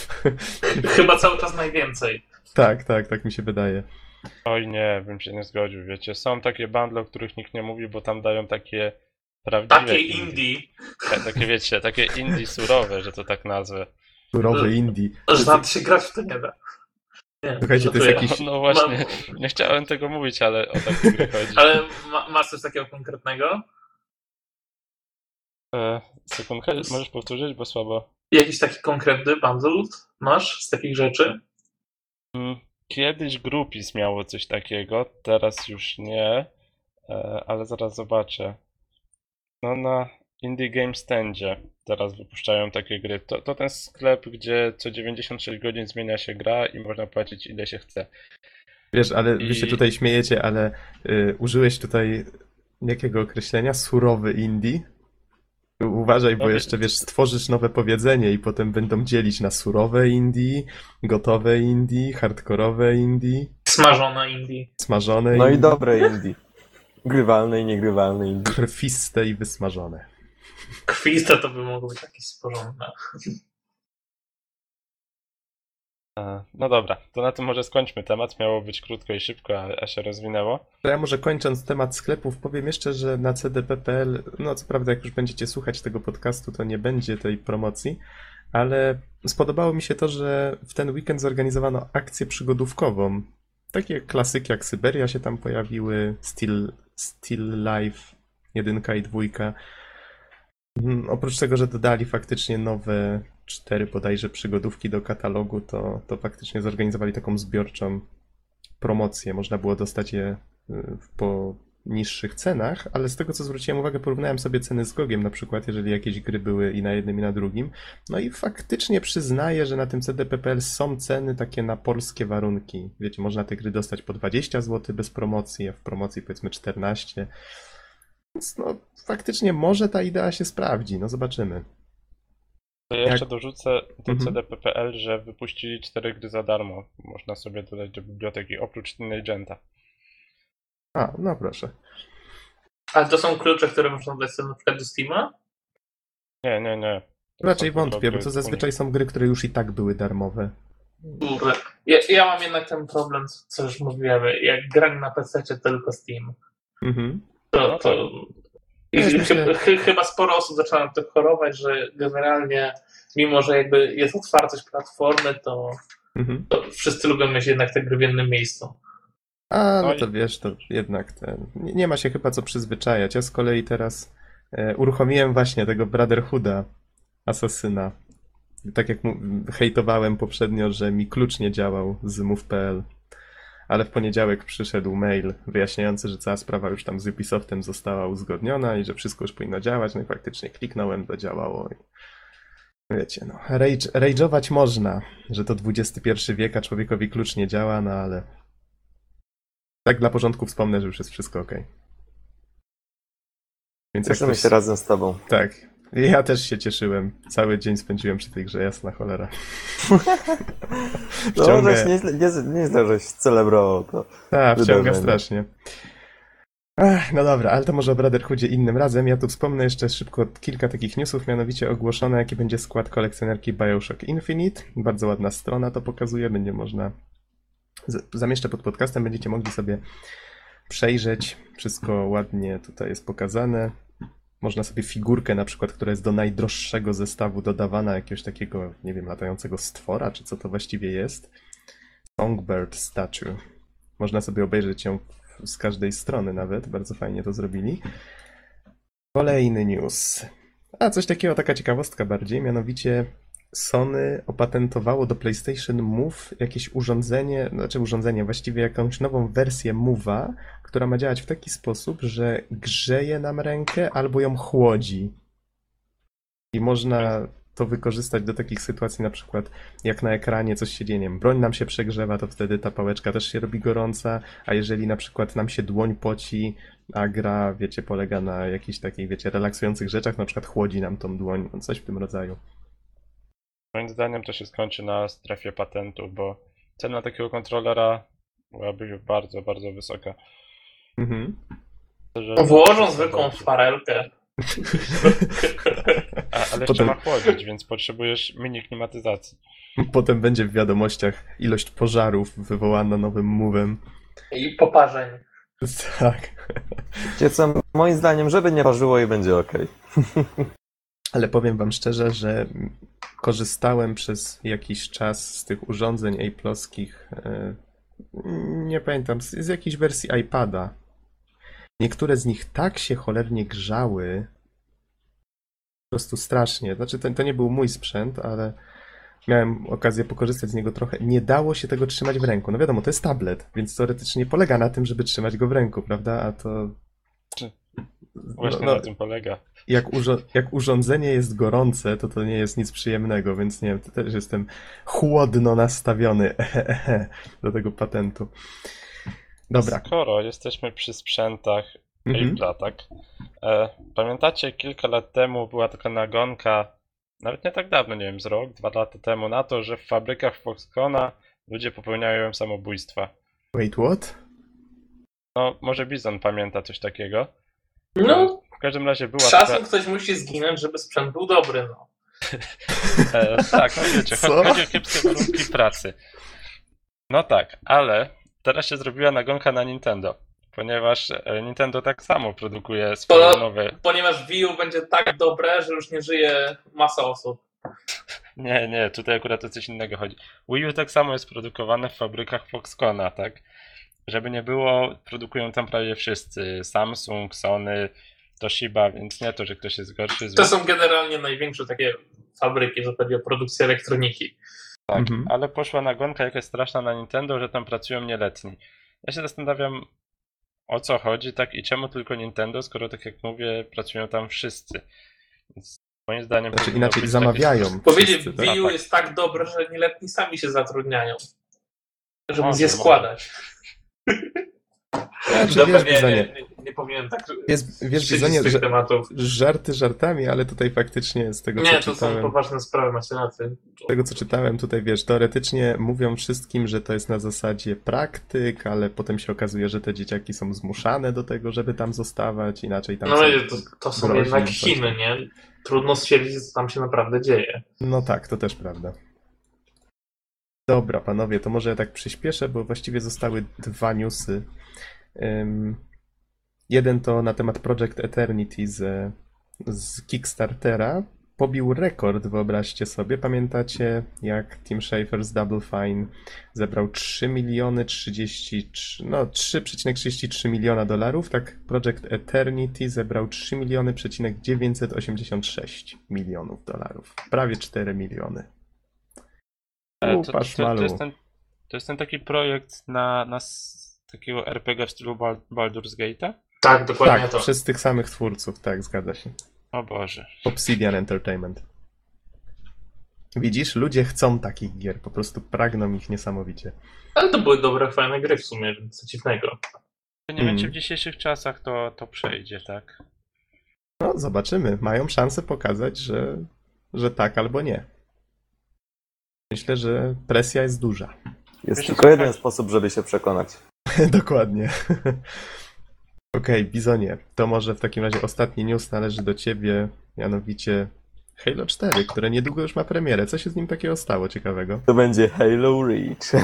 [laughs] Chyba cały czas najwięcej. tak, tak, tak mi się wydaje. Oj nie, bym się nie zgodził, wiecie. Są takie bundle, o których nikt nie mówi, bo tam dają takie prawdziwe Takie indie, Ta- Takie wiecie, takie indie surowe, że to tak nazwę. Surowe Indie. że nawet się grać w to nie da. Nie, Słuchajcie, to jest jakiś- No właśnie, Mam- nie chciałem tego mówić, ale o takie gry chodzi. Ale ma, masz coś takiego konkretnego? E, sekundkę, możesz powtórzyć, bo słabo. Jakiś taki konkretny bundle masz z takich rzeczy? Mm, Kiedyś Grupis miało coś takiego, teraz już nie, e, ale zaraz zobaczę. No na Indie Game Standzie teraz wypuszczają takie gry. To, to ten sklep, gdzie co 96 godzin zmienia się gra i można płacić ile się chce. Wiesz, ale wy się I- tutaj śmiejecie, ale y, użyłeś tutaj jakiego określenia? Surowy indie? Uważaj, bo No, jeszcze wiesz, stworzysz nowe powiedzenie i potem będą dzielić na surowe indie, gotowe indie, hardkorowe indie, Smażone indie. smażone No i dobre indie. Grywalne i niegrywalne indie. krwiste i wysmażone. Krwiste to by mogło być jakieś sporządne. E, No dobra, to na tym może skończmy temat. Miało być krótko i szybko, a, a się rozwinęło. To ja może kończąc temat sklepów, powiem jeszcze, że na cdp.pl, no co prawda jak już będziecie słuchać tego podcastu, to nie będzie tej promocji, ale spodobało mi się to, że w ten weekend zorganizowano akcję przygodówkową. Takie klasyki jak Syberia się tam pojawiły, Still, Still Life, jedynka i dwójka. Mm, Oprócz tego, że dodali faktycznie nowe cztery bodajże przygodówki do katalogu, to, to faktycznie zorganizowali taką zbiorczą promocję. Można było dostać je y, po niższych cenach, ale z tego co zwróciłem uwagę, porównałem sobie ceny z Gogiem na przykład, jeżeli jakieś gry były i na jednym i na drugim. No i faktycznie przyznaję, że na tym CDPPL są ceny takie na polskie warunki. Wiecie, można te gry dostać po 20 zł bez promocji, a w promocji powiedzmy 14. Więc no faktycznie może ta idea się sprawdzi, no zobaczymy. To ja jeszcze dorzucę do Mhm. CDPPL, że wypuścili cztery gry za darmo. Można sobie dodać do biblioteki, oprócz Teen Agenta. A, no proszę. Ale to są klucze, które można dać sobie na przykład do Steama? Nie, nie, nie. To Raczej wątpię, bo to zazwyczaj są gry, które już i tak były darmowe. Kurde. Ja, ja mam jednak ten problem, co już mówiłem, jak gram na PC tylko Steam. Mhm. To, No to... I myślę- chy- chy- chyba sporo osób zaczyna to chorować, że generalnie, mimo że jakby jest otwartość platformy, to, Mhm. to wszyscy lubią mieć jednak te gry w jednym miejscu. A, no No i- to wiesz, to jednak ten. Nie, nie ma się chyba co przyzwyczajać. Ja z kolei teraz e, uruchomiłem właśnie tego Brotherhooda Asasyna. Tak jak mu, hejtowałem poprzednio, że mi klucz nie działał z move.pl. Ale w poniedziałek przyszedł mail wyjaśniający, że cała sprawa już tam z Ubisoftem została uzgodniona i że wszystko już powinno działać. No i faktycznie kliknąłem, to działało. I... Wiecie, no, rage, rage'ować można, że to XXI wiek, a człowiekowi klucz nie działa, no ale tak dla porządku wspomnę, że już jest wszystko ok. Więc Cieszymy ktoś... się razem z tobą. Tak. Ja też się cieszyłem. Cały dzień spędziłem przy tej grze, jasna cholera. No, Wciąga- żeś nieźle, nie, nieźle żeś celebrował to. Tak, wciąga strasznie. Ech, no dobra, ale to może o Brotherhoodzie innym razem. Ja tu wspomnę jeszcze szybko kilka takich newsów, mianowicie ogłoszono, jaki będzie skład kolekcjonerki Bioshock Infinite. Bardzo ładna strona to pokazuje, będzie można... Zamieszczę pod podcastem, będziecie mogli sobie przejrzeć. Wszystko ładnie tutaj jest pokazane. Można sobie figurkę na przykład, która jest do najdroższego zestawu dodawana, jakiegoś takiego, nie wiem, latającego stwora, czy co to właściwie jest. Songbird Statue. Można sobie obejrzeć ją z każdej strony nawet, bardzo fajnie to zrobili. Kolejny news. A coś takiego, taka ciekawostka bardziej, mianowicie Sony opatentowało do PlayStation Move jakieś urządzenie, znaczy urządzenie, właściwie jakąś nową wersję Move'a, która ma działać w taki sposób, że grzeje nam rękę albo ją chłodzi. I można to wykorzystać do takich sytuacji, na przykład jak na ekranie coś się dzieje, broń nam się przegrzewa, to wtedy ta pałeczka też się robi gorąca, a jeżeli na przykład nam się dłoń poci, a gra, wiecie, polega na jakichś takich, wiecie, relaksujących rzeczach, na przykład chłodzi nam tą dłoń, coś w tym rodzaju. Moim zdaniem to się skończy na strefie patentów, bo cena takiego kontrolera byłaby bardzo, bardzo wysoka. Mhm. Że- Włożą zwykłą farelkę. A, ale jeszcze Potem- ma chłodzić, więc potrzebujesz mini klimatyzacji. Potem będzie w wiadomościach ilość pożarów wywołana nowym mówem. I poparzeń. Tak. Wiecie co, moim zdaniem, żeby nie parzyło i będzie ok. Ale powiem wam szczerze, że korzystałem przez jakiś czas z tych urządzeń Apple'owskich, e, nie pamiętam, z, z jakiejś wersji iPada. Niektóre z nich tak się cholernie grzały, po prostu strasznie. Znaczy, to, to nie był mój sprzęt, ale miałem okazję pokorzystać z niego trochę. Nie dało się tego trzymać w ręku. No wiadomo, to jest tablet, więc teoretycznie polega na tym, żeby trzymać go w ręku, prawda? A to... Czy- No, Właśnie no, na tym polega. jak, urzo- jak urządzenie jest gorące, to to nie jest nic przyjemnego, więc nie wiem, to też jestem chłodno nastawiony [laughs] do tego patentu. Dobra. Skoro jesteśmy przy sprzętach Mhm. Apple'a, tak? E, pamiętacie, kilka lat temu była taka nagonka, nawet nie tak dawno, nie wiem, z rok, dwa lata temu, na to, że w fabrykach Foxconna ludzie popełniają samobójstwa. Wait, what? No, może Bizon pamięta coś takiego. No, W każdym razie była z taka... czasem ktoś musi zginąć, żeby sprzęt był dobry, no. [laughs] E, tak, no wiecie, Co? chodzi, o kiepskie warunki pracy. No tak, ale teraz się zrobiła nagonka na Nintendo, ponieważ e, Nintendo tak samo produkuje swoje To- nowe... Ponieważ Wii U będzie tak dobre, że już nie żyje masa osób. Nie, nie, tutaj akurat o coś innego chodzi. Wii U tak samo jest produkowane w fabrykach Foxconna, tak? Żeby nie było, produkują tam prawie wszyscy. Samsung, Sony, Toshiba, więc nie to, że ktoś jest gorszy. To są generalnie największe takie fabryki, jeżeli chodzi o produkcję elektroniki. Tak, Mhm. ale poszła nagonka jakaś straszna na Nintendo, że tam pracują nieletni. Ja się zastanawiam, o co chodzi, tak, i czemu tylko Nintendo, skoro tak jak mówię, pracują tam wszyscy. Więc moim zdaniem. Znaczy inaczej zamawiają. Powiedzieć, wszyscy, tak? Wii U tak. jest tak dobre, że nieletni sami się zatrudniają. Żeby Może, je może. składać. Znaczy, Dobra, wiesz, nie, Bizonie, nie, nie, nie powinienem tak jest, wiesz, Bizonie, z tych tematów. żarty żartami, ale tutaj faktycznie z tego, co Nie, to są czytałem... poważne sprawy, macie rację. Z tego co czytałem tutaj, wiesz, teoretycznie mówią wszystkim, że to jest na zasadzie praktyk, ale potem się okazuje, że te dzieciaki są zmuszane do tego, żeby tam zostawać, inaczej tam No wiecie, to, to są jednak Chiny, nie? Trudno stwierdzić, co tam się naprawdę dzieje. No tak, to też prawda. Dobra, panowie, to może ja tak przyspieszę, bo właściwie zostały dwa newsy. Ym, jeden to na temat Project Eternity z, z Kickstartera. Pobił rekord, wyobraźcie sobie. Pamiętacie, jak Tim Schafer z Double Fine zebrał 3 miliony 33, no 3,33 miliona dolarów, tak Project Eternity zebrał 3 miliony przecinek 986 milionów dolarów. Prawie 4 miliony. E, To, to, to, jest ten, to jest ten taki projekt na, na s- takiego RPG w stylu Bal- Baldur's Gate'a? Tak, dokładnie Tak, to. przez tych samych twórców, tak, zgadza się. O Boże. Obsidian Entertainment. Widzisz, ludzie chcą takich gier, po prostu pragną ich niesamowicie. Ale to były dobre, fajne gry w sumie, więc co dziwnego. Nie wiem, czy w dzisiejszych czasach to, to przejdzie, tak? No, zobaczymy. Mają szansę pokazać, że, że tak albo nie. Myślę, że presja jest duża. Jest Wiesz, tylko jeden chodzi? sposób, żeby się przekonać. [laughs] Dokładnie. [laughs] Okej, Bizonie, to może w takim razie ostatni news należy do ciebie, mianowicie Halo 4, które niedługo już ma premierę. Co się z nim takiego stało ciekawego? To będzie Halo Reach. [laughs]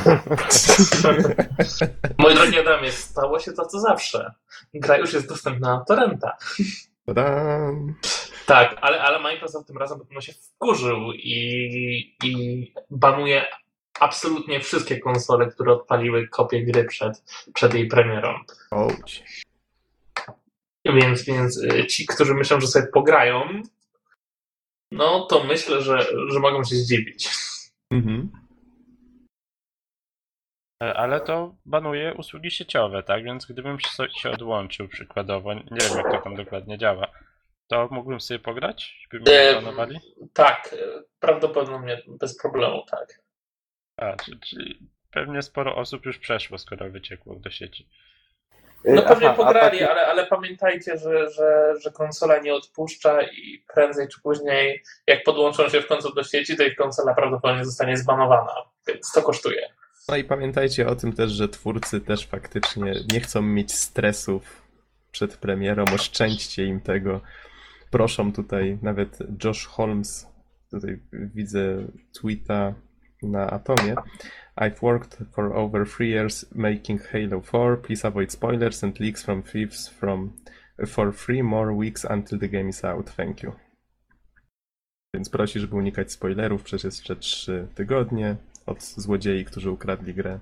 Moi drogi Adamie, stało się to co zawsze. Gra już jest dostępna na torrenta. Tadam! Tak, ale, ale Microsoft tym razem pewno się wkurzył i, i banuje absolutnie wszystkie konsole, które odpaliły kopię gry przed, przed jej premierą. Ouch. Więc, więc y, ci, którzy myślą, że sobie pograją, no to myślę, że, że mogą się zdziwić. Mhm. E, Ale to banuje usługi sieciowe, tak? Więc gdybym się się odłączył przykładowo, nie wiem jak to tam dokładnie działa, to mógłbym sobie pograć? By mnie E, banowali? Tak, y, prawdopodobnie bez problemu, tak. A, czy- czyli pewnie sporo osób już przeszło, skoro wyciekło do sieci. No pewnie Aha, pograli, taki- ale, ale pamiętajcie, że, że, że konsola nie odpuszcza i prędzej czy później, jak podłączą się w końcu do sieci, to ich konsola prawdopodobnie zostanie zbanowana, więc to kosztuje. No i pamiętajcie o tym też, że twórcy też faktycznie nie chcą mieć stresów przed premierą, oszczędźcie im tego. Proszą tutaj, nawet Josh Holmes, tutaj widzę tweeta na Atomie. I've worked for over three years making Halo 4. Please avoid spoilers and leaks from thieves from for three more weeks until the game is out. Thank you. Więc prosi, żeby unikać spoilerów przez jeszcze 3 tygodnie od złodziei, którzy ukradli grę.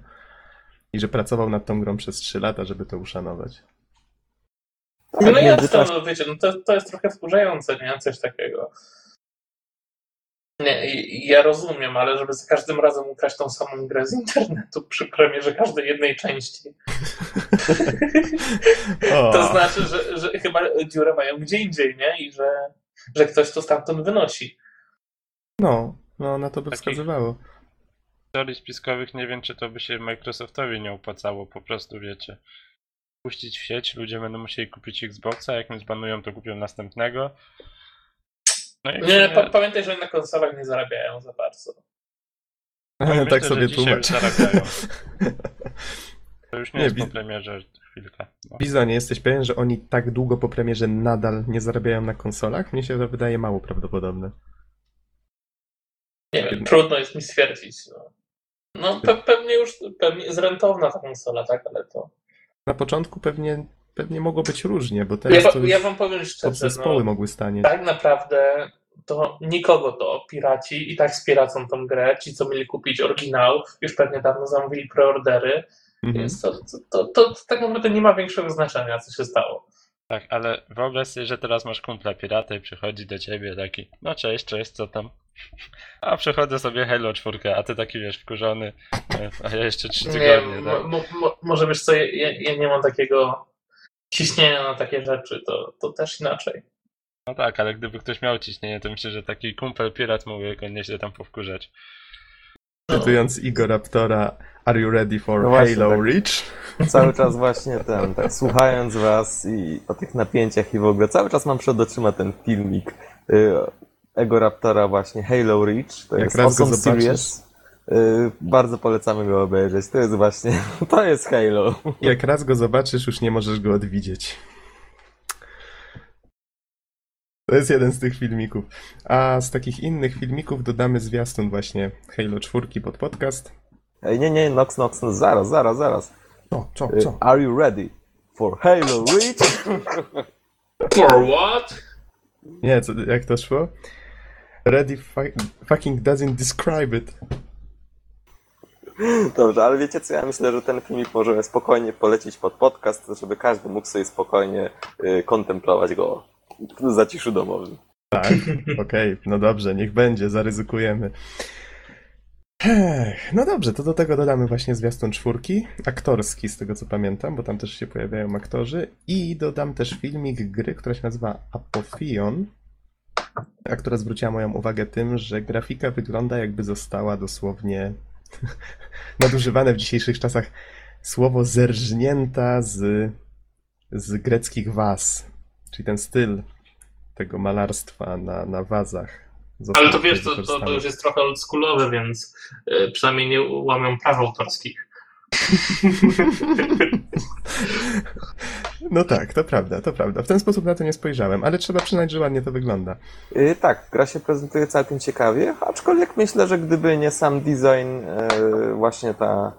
I że pracował nad tą grą przez 3 lata, żeby to uszanować. Tak, No ja międzyczasie- to, wiecie, no to, to jest trochę wkurzające, nie? Coś takiego. Nie, ja rozumiem, ale żeby za każdym razem ukraść tą samą grę z internetu przy premierze każdej jednej części, [laughs] to znaczy, że, że chyba dziurę mają gdzie indziej, nie? I że, że ktoś to stamtąd wynosi. no, no na to by Takich- wskazywało. Teorii spiskowych nie wiem, czy to by się Microsoftowi nie opłacało, po prostu wiecie. Puścić w sieć, ludzie będą musieli kupić Xboxa, jak mnie zbanują, to kupią następnego. No i Nie, pamiętaj, że na konsolach nie zarabiają za bardzo. [laughs] Tak że sobie dzisiaj już tłumacz. zarabiają. [laughs] To już nie, Nie, jest po premierze chwilka. No. Bizonie, jesteś pewien, że oni tak długo po premierze nadal nie zarabiają na konsolach? Mnie się to wydaje mało prawdopodobne. Nie wiem, trudno jest mi stwierdzić. No, no pe, pewnie już pewnie jest rentowna ta konsola, tak, ale to. Na początku pewnie, pewnie mogło być różnie, bo Ja, teraz wa- to już ja wam powiem szczerze, podzespoły no, mogły stanieć. tak naprawdę to nikogo to piraci i tak spiracą tą grę. Ci, co mieli kupić oryginał, już pewnie dawno zamówili preordery, Mhm. więc to, to, to, to tak naprawdę nie ma większego znaczenia, co się stało. Tak, ale wyobraź sobie, że teraz masz kumpla pirata i przychodzi do ciebie taki, no cześć, cześć, co tam? A przechodzę sobie Halo 4, a ty taki wiesz, wkurzony, e, a ja jeszcze 3 Nie, tygodnie, mo, tak? mo, mo, może wiesz co, ja, ja nie mam takiego ciśnienia na takie rzeczy, to, to też inaczej. No tak, ale gdyby ktoś miał ciśnienie, to myślę, że taki kumpel pirat mógłby go nieźle tam powkurzać. Cytując Igor Raptora, Are you ready for No właśnie, Halo tak. Reach? [laughs] Cały czas właśnie ten, tak słuchając was i o tych napięciach i w ogóle, cały czas mam przed oczyma ten filmik y, Ego Raptora właśnie Halo Reach, to Jak jest raz go awesome zobaczysz- series. Y, bardzo polecamy go obejrzeć, to jest właśnie, [laughs] to jest Halo. Jak raz go zobaczysz, już nie możesz go odwidzieć. To jest jeden z tych filmików. A z takich innych filmików dodamy zwiastun właśnie Halo 4 pod podcast. Ej, nie, nie, Nox, Nox, no, zaraz, zaraz, zaraz. Co, co, Y, co? Are you ready for Halo Reach? [laughs] For what? Nie, co, jak to szło? Ready fu- fucking doesn't describe it. Dobrze, ale wiecie co, ja myślę, że ten filmik możemy spokojnie polecić pod podcast, żeby każdy mógł sobie spokojnie y, kontemplować go w zaciszu domowym. Tak, okej, no dobrze, niech będzie, zaryzykujemy. Ech, no dobrze, to do tego dodamy właśnie zwiastun czwórki, aktorski z tego co pamiętam, bo tam też się pojawiają aktorzy i dodam też filmik gry, która się nazywa Apotheon, a która zwróciła moją uwagę tym, że grafika wygląda jakby została dosłownie [laughs] nadużywane w dzisiejszych czasach słowo zerżnięta z, z greckich was, czyli ten styl tego malarstwa na, na wazach. Ale to wiesz, to, to, to już jest trochę oldschoolowe, więc y, przynajmniej nie łamią praw autorskich. [laughs] No tak, to prawda, to prawda. W ten sposób na to nie spojrzałem, ale trzeba przyznać, że ładnie to wygląda. Y, tak, gra się prezentuje całkiem ciekawie, aczkolwiek myślę, że gdyby nie sam design, y, właśnie ta,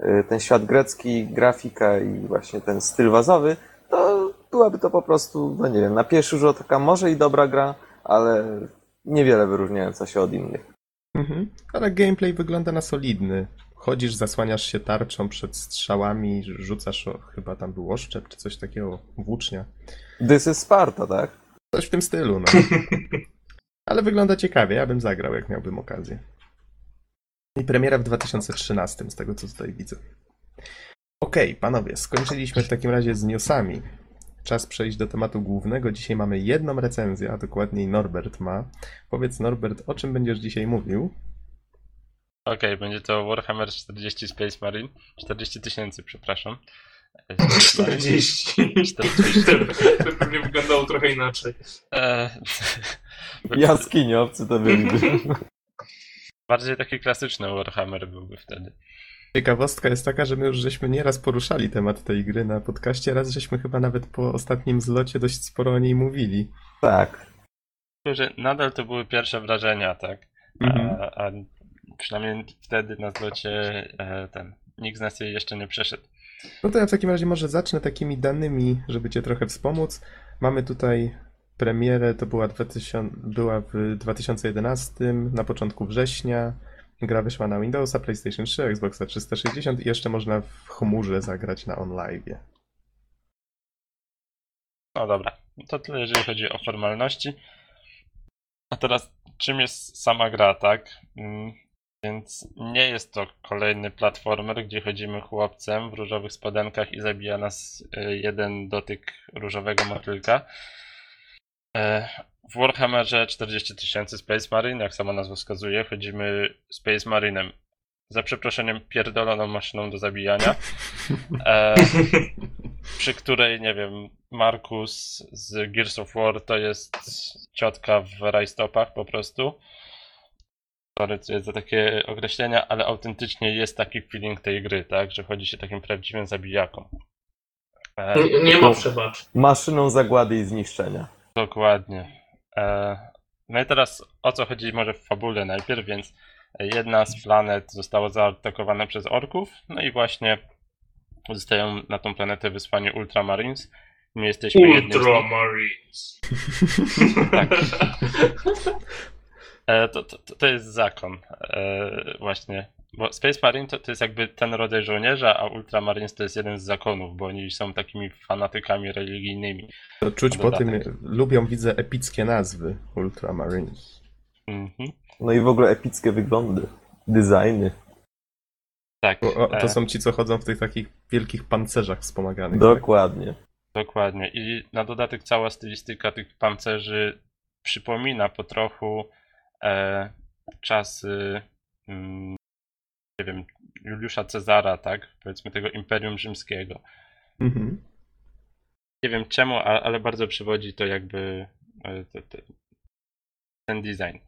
y, ten świat grecki, grafika i właśnie ten styl wazowy, to byłaby to po prostu, no nie wiem, na pierwszy rzut oka może i dobra gra, ale niewiele wyróżniająca się od innych. Mhm. Ale gameplay wygląda na solidny. Chodzisz, zasłaniasz się tarczą przed strzałami, rzucasz, o, chyba tam był oszczep czy coś takiego, włócznia. This is Sparta, tak? Coś w tym stylu, no. [laughs] Ale wygląda ciekawie, ja bym zagrał, jak miałbym okazję. I premiera w 2013, z tego co tutaj widzę. Okej, panowie, skończyliśmy w takim razie z newsami. Czas przejść do tematu głównego. Dzisiaj mamy jedną recenzję, a dokładniej Norbert ma. Powiedz Norbert, o czym będziesz dzisiaj mówił? Okej, będzie to Warhammer 40 Space Marine. 40 tysięcy, przepraszam. E, 40. 40. To pewnie wyglądało trochę inaczej. E, [laughs] Jaskiniowcy to byliby. [laughs] Bardziej taki klasyczny Warhammer byłby wtedy. Ciekawostka jest taka, że my już żeśmy nieraz poruszali temat tej gry na podcaście, raz żeśmy chyba nawet po ostatnim zlocie dość sporo o niej mówili. tak. Że nadal to były pierwsze wrażenia, tak? Mhm. A, a przynajmniej wtedy na zlocie e, ten nikt z nas jej jeszcze nie przeszedł. No to ja w takim razie może zacznę takimi danymi, żeby Cię trochę wspomóc. Mamy tutaj premierę, to była, 2000, była w 2011, na początku września. Gra wyszła na Windowsa, PlayStation 3, Xboxa 360 i jeszcze można w chmurze zagrać na OnLive. No dobra, to tyle jeżeli chodzi o formalności. A teraz czym jest sama gra, tak? Więc nie jest to kolejny platformer, gdzie chodzimy chłopcem w różowych spodenkach i zabija nas e, jeden dotyk różowego motylka. E, W Warhammerze 40 tysięcy Space Marine, jak sama nazwa wskazuje, chodzimy Space Marinem. Za przeproszeniem pierdoloną maszyną do zabijania. E, [laughs] przy której, nie wiem, Markus z Gears of War to jest ciotka w rajstopach po prostu. Sorry co jest za takie określenia, ale autentycznie jest taki feeling tej gry, tak? Że chodzi się takim prawdziwym zabijaką. E, Nie, nie ma przebacz. Maszyną zagłady i zniszczenia. Dokładnie. E, no i teraz o co chodzi może w fabule najpierw, więc jedna z planet została zaatakowana przez orków, no i właśnie zostają na tą planetę wysłani Ultramarines. My jesteśmy jednym z nich. Ultramarines. Tak. [laughs] E, to, to, to jest zakon. E, właśnie. Bo Space Marine to, to jest jakby ten rodzaj żołnierza, a Ultramarines to jest jeden z zakonów, bo oni są takimi fanatykami religijnymi. To czuć po tym, lubią, widzę, epickie nazwy Ultramarines. Mhm. No i w ogóle epickie wyglądy. Designy. Tak. O, e, to są ci, co chodzą w tych takich wielkich pancerzach wspomaganych. Dokładnie. Dokładnie. I na dodatek cała stylistyka tych pancerzy przypomina po trochu e, czasy, mm, nie wiem, Juliusza Cezara, tak? Powiedzmy tego Imperium Rzymskiego. Mhm. Nie wiem czemu, ale bardzo przywodzi to jakby e, te, te, ten design.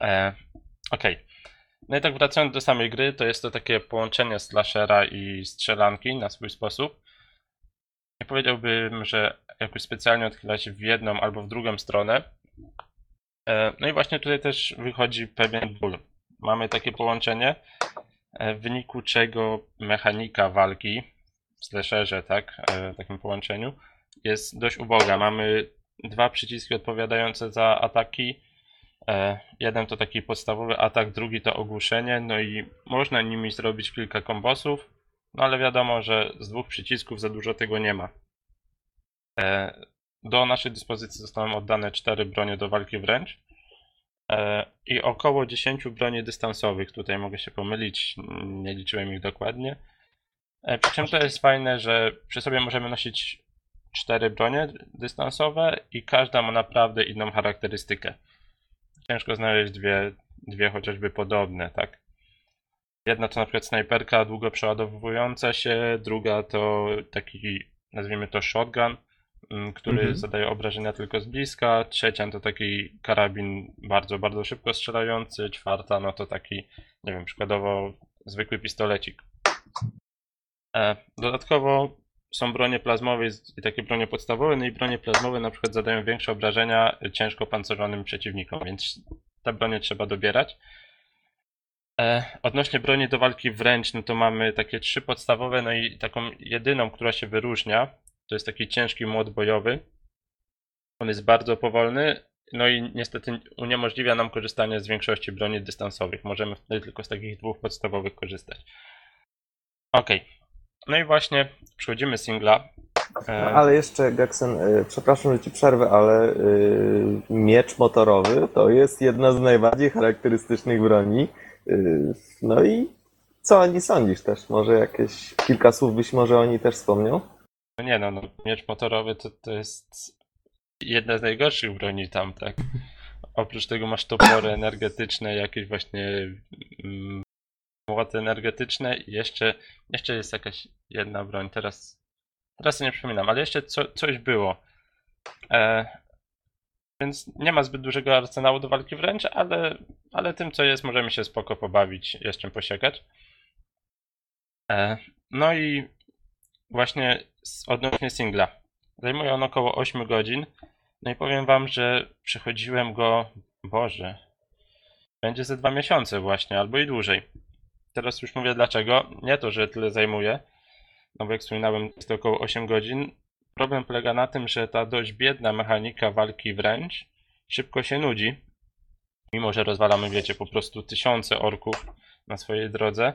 E, Okej. No i tak wracając do samej gry, to jest to takie połączenie slashera i strzelanki na swój sposób. Nie powiedziałbym, że jakoś specjalnie odchyla się w jedną albo w drugą stronę. E, No i właśnie tutaj też wychodzi pewien ból. Mamy takie połączenie, e, w wyniku czego mechanika walki w slasherze, tak, e, w takim połączeniu, jest dość uboga. Mamy dwa przyciski odpowiadające za ataki. Jeden to taki podstawowy atak, drugi to ogłuszenie, no i można nimi zrobić kilka kombosów, no ale wiadomo, że z dwóch przycisków za dużo tego nie ma. Do naszej dyspozycji zostały oddane cztery bronie do walki wręcz e, i około 10 broni dystansowych. Tutaj mogę się pomylić, nie liczyłem ich dokładnie. E, Przy czym to jest fajne, że przy sobie możemy nosić cztery bronie dystansowe i każda ma naprawdę inną charakterystykę. Ciężko znaleźć dwie, dwie chociażby podobne, tak? Jedna to na przykład snajperka długo przeładowująca się, druga to taki, nazwijmy to shotgun, który Mhm. zadaje obrażenia tylko z bliska, trzecia to taki karabin bardzo, bardzo szybko strzelający, czwarta no to taki, nie wiem, przykładowo zwykły pistolecik. E, Dodatkowo są bronie plazmowe i takie bronie podstawowe, no i bronie plazmowe na przykład zadają większe obrażenia ciężko pancerzonym przeciwnikom, więc te bronie trzeba dobierać. E, odnośnie broni do walki wręcz, no to mamy takie trzy podstawowe, no i taką jedyną, która się wyróżnia, to jest taki ciężki młot bojowy. On jest bardzo powolny, no i niestety uniemożliwia nam korzystanie z większości broni dystansowych. Możemy wtedy tylko z takich dwóch podstawowych korzystać. Ok. No i właśnie przechodzimy singla. E, Ale jeszcze, Geksen, y, przepraszam, że ci przerwę, ale y, miecz motorowy to jest jedna z najbardziej charakterystycznych broni. No i co o niej sądzisz też? Może jakieś kilka słów byś może o niej też wspomniał? No nie no, no miecz motorowy to, to jest jedna z najgorszych broni tam, tak? Oprócz tego masz topory [coughs] energetyczne, jakieś właśnie mm, młoty energetyczne i jeszcze, jeszcze jest jakaś jedna broń, teraz, teraz nie przypominam, ale jeszcze co, coś było. E, więc nie ma zbyt dużego arsenału do walki wręcz, ale, ale tym co jest możemy się spoko pobawić, jest czym posiekać. E, no i właśnie odnośnie singla. Zajmuje on około 8 godzin. No i powiem wam, że przechodziłem go, Boże, będzie ze dwa miesiące właśnie, albo i dłużej. Teraz już mówię dlaczego. Nie to, że tyle zajmuje, no bo jak wspominałem, jest to około 8 godzin. Problem polega na tym, że ta dość biedna mechanika walki wręcz szybko się nudzi. Mimo, że rozwalamy, wiecie, po prostu tysiące orków na swojej drodze,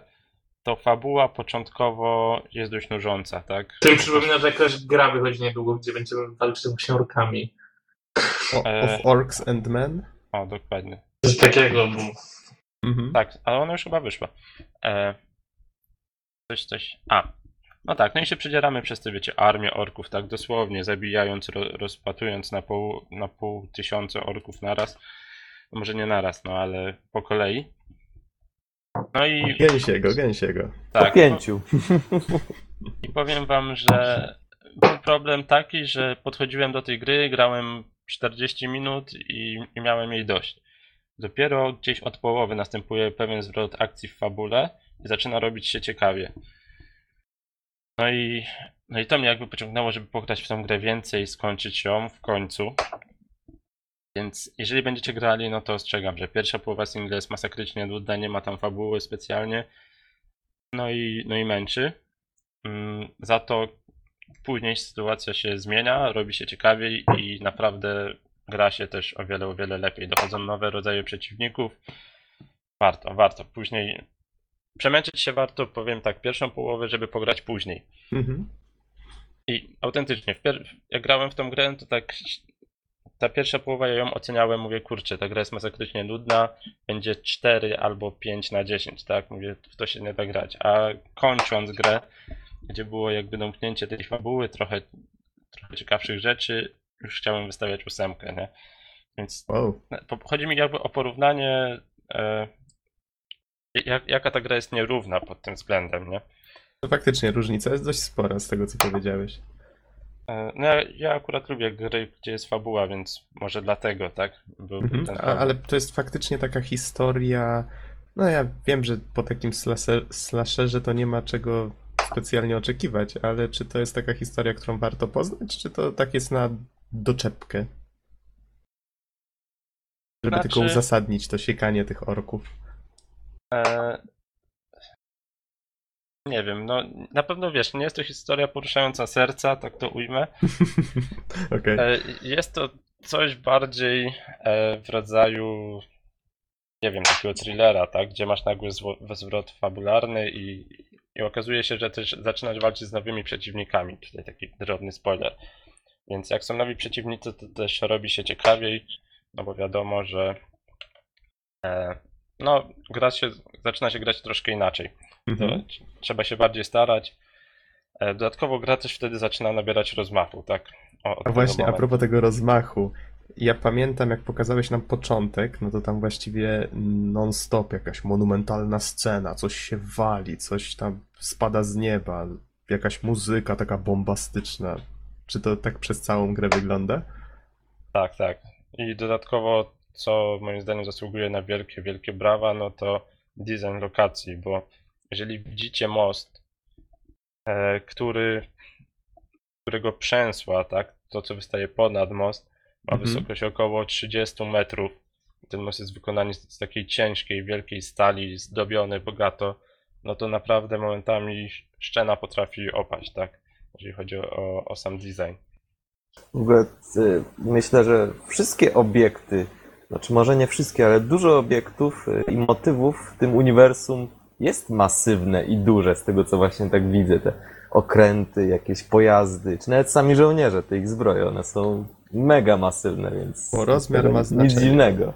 to fabuła początkowo jest dość nużąca, tak? To mi przypomina, że jakaś gra wychodzi niedługo, gdzie będziemy walczyć z książkami. O, E. Of Orcs and Men? O, dokładnie. Coś takiego. Bo... Mhm. Tak, ale ona już chyba wyszła. E, coś, coś. A. No tak, no i się przedzieramy przez te, wiecie, armię orków, tak dosłownie, zabijając, ro, rozpatując na pół, na pół tysiące orków naraz. No Może nie naraz, no ale po kolei. No i Gęsiego, gęsiego. Tak, pięciu. i powiem wam, że był problem taki, że podchodziłem do tej gry, grałem 40 minut i, i miałem jej dość. Dopiero gdzieś od połowy następuje pewien zwrot akcji w fabule i zaczyna robić się ciekawie. No i, no i to mnie jakby pociągnęło, żeby pograć w tą grę więcej i skończyć ją w końcu. Więc jeżeli będziecie grali, no to ostrzegam, że pierwsza połowa singla jest masakrycznie nudna, nie ma tam fabuły specjalnie. No i, no i męczy. Mm, Za to później sytuacja się zmienia, robi się ciekawiej i naprawdę gra się też o wiele, o wiele lepiej. Dochodzą nowe rodzaje przeciwników. Warto, warto. Później przemęczyć się warto, powiem tak, pierwszą połowę, żeby pograć później. Mhm. I autentycznie, jak grałem w tą grę, to tak ta pierwsza połowa ja ją oceniałem, mówię, kurczę, ta gra jest masakrycznie nudna, będzie 4 albo 5 na 10, tak? Mówię, w to się nie da grać. A kończąc grę, gdzie było jakby domknięcie tej fabuły, trochę, trochę ciekawszych rzeczy, już chciałem wystawiać ósemkę, nie? Więc Wow. chodzi mi jakby o porównanie, e, jak, jaka ta gra jest nierówna pod tym względem, nie? To faktycznie różnica jest dość spora z tego, co powiedziałeś. E, No ja, ja akurat lubię gry, gdzie jest fabuła, więc może dlatego, tak? Mhm. ale to jest faktycznie taka historia. No ja wiem, że po takim slasher, slasherze to nie ma czego specjalnie oczekiwać, ale czy to jest taka historia, którą warto poznać, czy to tak jest na doczepkę? Żeby Znaczy- tylko uzasadnić to siekanie tych orków. E, nie wiem, no na pewno wiesz, nie jest to historia poruszająca serca, tak to ujmę. [laughs] Okej. E, jest to coś bardziej e, w rodzaju, nie wiem, takiego thrillera, tak? Gdzie masz nagły zwrot fabularny i, i okazuje się, że też zaczynasz walczyć z nowymi przeciwnikami. Tutaj taki drobny spoiler. Więc jak są nowi przeciwnicy, to też robi się ciekawiej, no bo wiadomo, że e, no, gra się, zaczyna się grać troszkę inaczej. To Mhm. tr- trzeba się bardziej starać. E, Dodatkowo gra też wtedy zaczyna nabierać rozmachu, tak? O, A właśnie, a momentu. propos tego rozmachu. Ja pamiętam, jak pokazałeś nam początek, no to tam właściwie non-stop jakaś monumentalna scena, coś się wali, coś tam spada z nieba, jakaś muzyka taka bombastyczna. Czy to tak przez całą grę wygląda? Tak, tak. I dodatkowo, co moim zdaniem zasługuje na wielkie, wielkie brawa, no to design lokacji, bo jeżeli widzicie most, e, który którego przęsła, tak, to co wystaje ponad most, ma Mhm. wysokość około 30 metrów. Ten most jest wykonany z, z takiej ciężkiej, wielkiej stali, zdobiony bogato. No to naprawdę momentami szczena potrafi opaść, tak, jeżeli chodzi o, o sam design. W ogóle y, myślę, że wszystkie obiekty, znaczy może nie wszystkie, ale dużo obiektów y, i motywów w tym uniwersum jest masywne i duże, z tego co właśnie tak widzę. Te okręty, jakieś pojazdy, czy nawet sami żołnierze, te ich zbroje, one są mega masywne, więc. Bo rozmiar ma Nic znaczenie. dziwnego.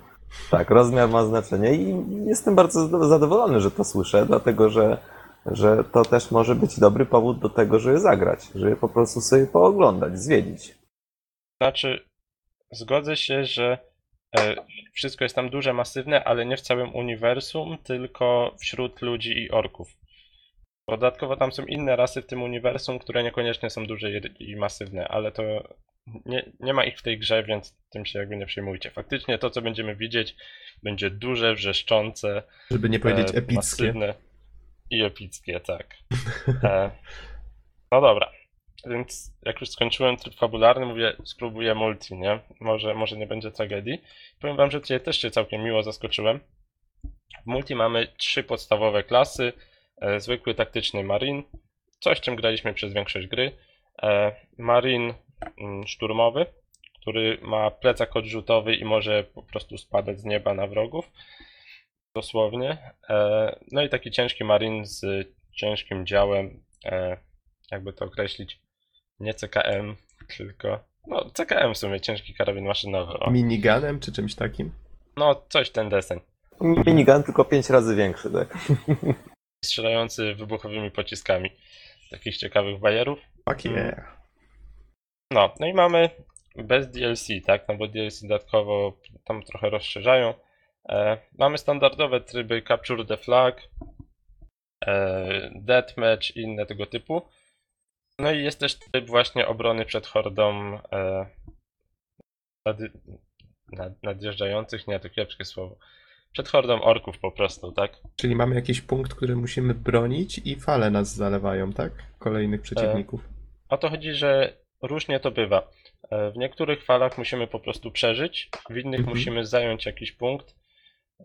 Tak, rozmiar ma znaczenie i jestem bardzo zadowolony, że to słyszę, dlatego że, że to też może być dobry powód do tego, żeby zagrać, żeby po prostu sobie pooglądać, zwiedzić. Znaczy, zgodzę się, że wszystko jest tam duże, masywne, ale nie w całym uniwersum, tylko wśród ludzi i orków. Dodatkowo tam są inne rasy w tym uniwersum, które niekoniecznie są duże i, masywne, ale to nie, nie ma ich w tej grze, więc tym się jakby nie przejmujcie. Faktycznie to, co będziemy widzieć, będzie duże, wrzeszczące, Żeby nie powiedzieć e, epickie. masywne i epickie, tak. E, no dobra. Więc jak już skończyłem tryb fabularny, mówię, spróbuję multi, nie? Może, może nie będzie tragedii. Powiem wam, że tutaj też się całkiem miło zaskoczyłem. W multi mamy trzy podstawowe klasy. E, zwykły taktyczny Marine, coś czym graliśmy przez większość gry. E, Marine mm, szturmowy, który ma plecak odrzutowy i może po prostu spadać z nieba na wrogów. Dosłownie. E, no i taki ciężki Marine z ciężkim działem, e, jakby to określić, nie CKM, tylko no CKM w sumie, ciężki karabin maszynowy. O. Miniganem czy czymś takim? No coś ten deseń. Minigun tylko pięć razy większy, tak? Strzelający wybuchowymi pociskami. Takich ciekawych bajerów. Fuck yeah. No, no i mamy bez DLC, tak? No bo DLC dodatkowo tam trochę rozszerzają. E, mamy standardowe tryby Capture the Flag, e, Deathmatch i inne tego typu. No i jest też tryb właśnie obrony przed hordą e, nad, nad, nadjeżdżających, nie, to kiepskie słowo. Przed hordą orków po prostu, tak? Czyli mamy jakiś punkt, który musimy bronić i fale nas zalewają, tak? Kolejnych przeciwników. O to chodzi, że różnie to bywa. E, W niektórych falach musimy po prostu przeżyć, w innych Mhm. musimy zająć jakiś punkt.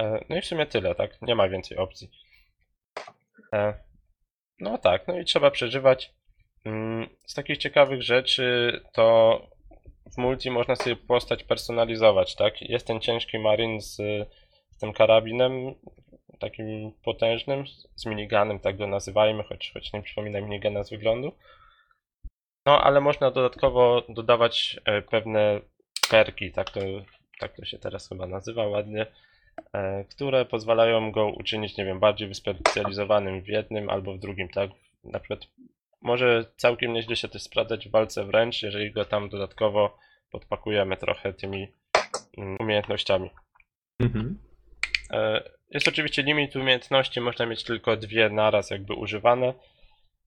E, No i w sumie tyle, tak? Nie ma więcej opcji. E, No tak, no i trzeba przeżywać. Mm, Z takich ciekawych rzeczy to w multi można sobie postać personalizować, tak? Jest ten ciężki marin z, z tym karabinem, takim potężnym, z miniganem, tak go nazywajmy, choć, choć nie przypomina minigana z wyglądu. No, ale można dodatkowo dodawać e, pewne perki, tak to, tak to się teraz chyba nazywa ładnie, e, które pozwalają go uczynić, nie wiem, bardziej wyspecjalizowanym w jednym albo w drugim, tak? Na przykład może całkiem nieźle się też sprawdzać w walce wręcz, jeżeli go tam dodatkowo podpakujemy trochę tymi mm, umiejętnościami. Mhm. E, Jest oczywiście limit umiejętności, można mieć tylko dwie naraz jakby używane,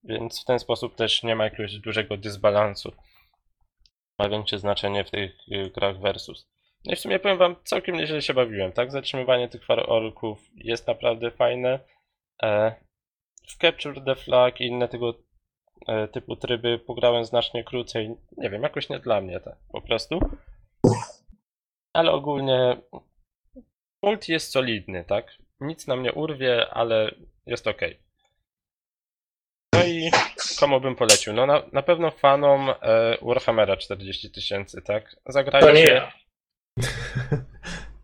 więc w ten sposób też nie ma jakiegoś dużego dysbalansu. Ma większe znaczenie w tych y, grach versus. No i w sumie powiem wam, całkiem nieźle się bawiłem, tak? Zatrzymywanie tych orków jest naprawdę fajne. E, W Capture the Flag i inne tego typu tryby pograłem znacznie krócej. Nie wiem, jakoś nie dla mnie tak, po prostu. Ale ogólnie Multi jest solidny, tak? Nic nam nie urwie, ale jest ok. No i komu bym polecił? No na, na pewno fanom e, Warhammera 40 tysięcy, tak? Zagrajcie,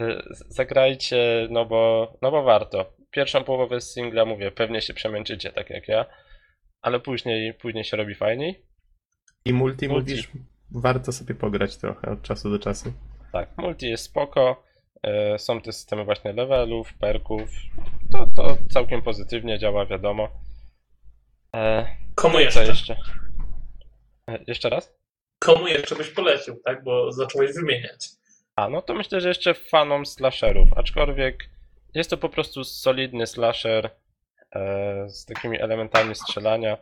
e, zagrajcie, no bo, no bo warto. Pierwszą połowę singla, mówię, pewnie się przemęczycie, tak jak ja, ale później, później się robi fajniej. I multi, Multi. mówisz, warto sobie pograć trochę od czasu do czasu. Tak, multi jest spoko. e, Są te systemy właśnie levelów, perków. To, to całkiem pozytywnie działa, wiadomo. E, Komu Co jeszcze? jeszcze? E, Jeszcze raz? Komu jeszcze byś polecił, tak? Bo zacząłeś wymieniać. A, no to myślę, że jeszcze fanom slasherów, aczkolwiek jest to po prostu solidny slasher z takimi elementami strzelania.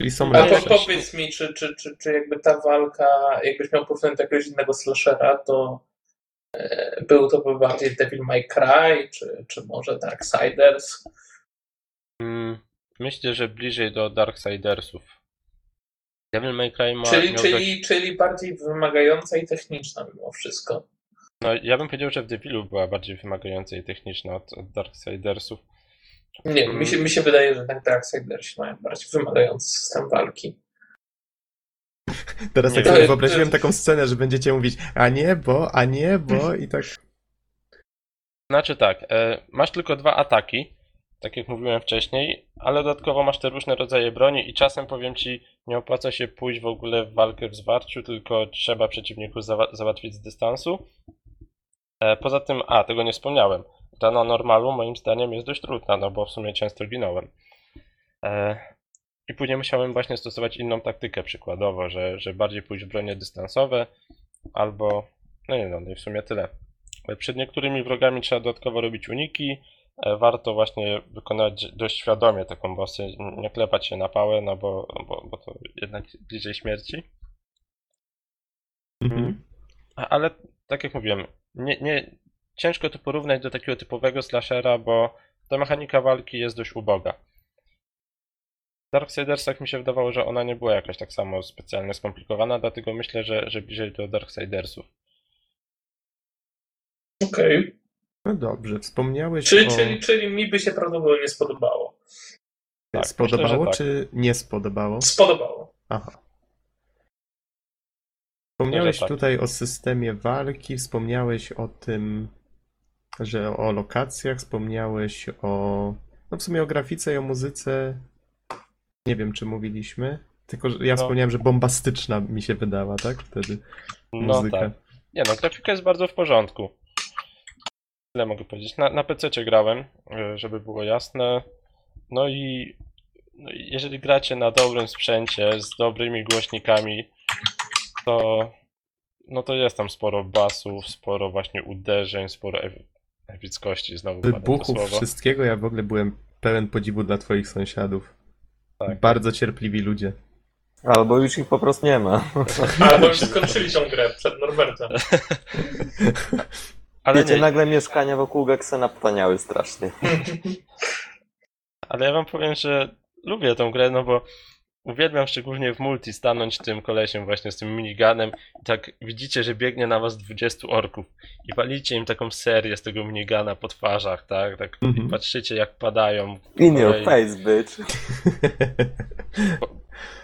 Czyli są A Ale to powiedz mi, czy, czy, czy, czy jakby ta walka, jakbyś miał porównać do jakiegoś innego slashera, to e, był to by bardziej Devil May Cry, czy, czy może Darksiders? Mm, myślę, że bliżej do Darksidersów. Devil May Cry ma, Czyli, czyli, czyli bardziej wymagająca i techniczna mimo wszystko. No, ja bym powiedział, że w Devilu była bardziej wymagająca i techniczna od, od Darksidersów. Nie, mi się, mi się wydaje, że tak Darksiders mają bardziej wymagający system walki. Teraz Nie. tak sobie To- wyobraziłem to- taką scenę, że będziecie mówić, a nie, bo, a nie, bo i tak. Znaczy tak, e, masz tylko dwa ataki, tak jak mówiłem wcześniej, ale dodatkowo masz te różne rodzaje broni i czasem powiem ci, nie opłaca się pójść w ogóle w walkę w zwarciu, tylko trzeba przeciwników załatwić z dystansu. E, poza tym, a, tego nie wspomniałem, ta na normalu moim zdaniem jest dość trudna, no bo w sumie często ginąłem. E, I później musiałem właśnie stosować inną taktykę przykładowo, że, że bardziej pójść w bronie dystansowe, albo, no nie no, no i w sumie tyle. Przed niektórymi wrogami trzeba dodatkowo robić uniki. E, Warto właśnie wykonać dość świadomie te kombosy, nie klepać się na pałę, no bo, bo, bo to jednak bliżej śmierci. Mhm. Ale tak jak mówiłem, nie, nie, ciężko to porównać do takiego typowego slashera, bo ta mechanika walki jest dość uboga. W Darksidersach mi się wydawało, że ona nie była jakaś tak samo specjalnie skomplikowana, dlatego myślę, że, że bliżej do Darksidersów. Okej. No dobrze, wspomniałeś Czyli, o... czyli, czyli mi by się prawdopodobnie spodobało. Tak, spodobało, myślę, tak. czy nie spodobało? Spodobało. Aha. Wspomniałeś tak. tutaj o systemie walki, wspomniałeś o tym, że o lokacjach, wspomniałeś o. No w sumie o grafice i o muzyce. Nie wiem, czy mówiliśmy. Tylko że ja No. wspomniałem, że bombastyczna mi się wydała, tak? Wtedy No muzyka. tak. Nie no, grafika jest bardzo w porządku. Tyle mogę powiedzieć. Na, na PC grałem, e, żeby było jasne. No i no jeżeli gracie na dobrym sprzęcie, z dobrymi głośnikami, to no to jest tam sporo basów, sporo właśnie uderzeń, sporo ew- epickości, znowu słowo. wszystkiego. Ja w ogóle byłem pełen podziwu dla Twoich sąsiadów. Tak. Bardzo cierpliwi ludzie. Albo już ich po prostu nie ma. [laughs] Albo już skończyli tą grę przed Norbertem. [laughs] Ale Wiecie, nie, nagle mieszkania wokół Geksena potaniały strasznie. [laughs] Ale ja wam powiem, że lubię tą grę, no bo uwielbiam szczególnie w multi stanąć tym kolesiem właśnie z tym miniganem i tak widzicie, że biegnie na was 20 orków i walicie im taką serię z tego minigana po twarzach, tak? tak Mhm. I patrzycie jak padają. In your face, bitch. [laughs]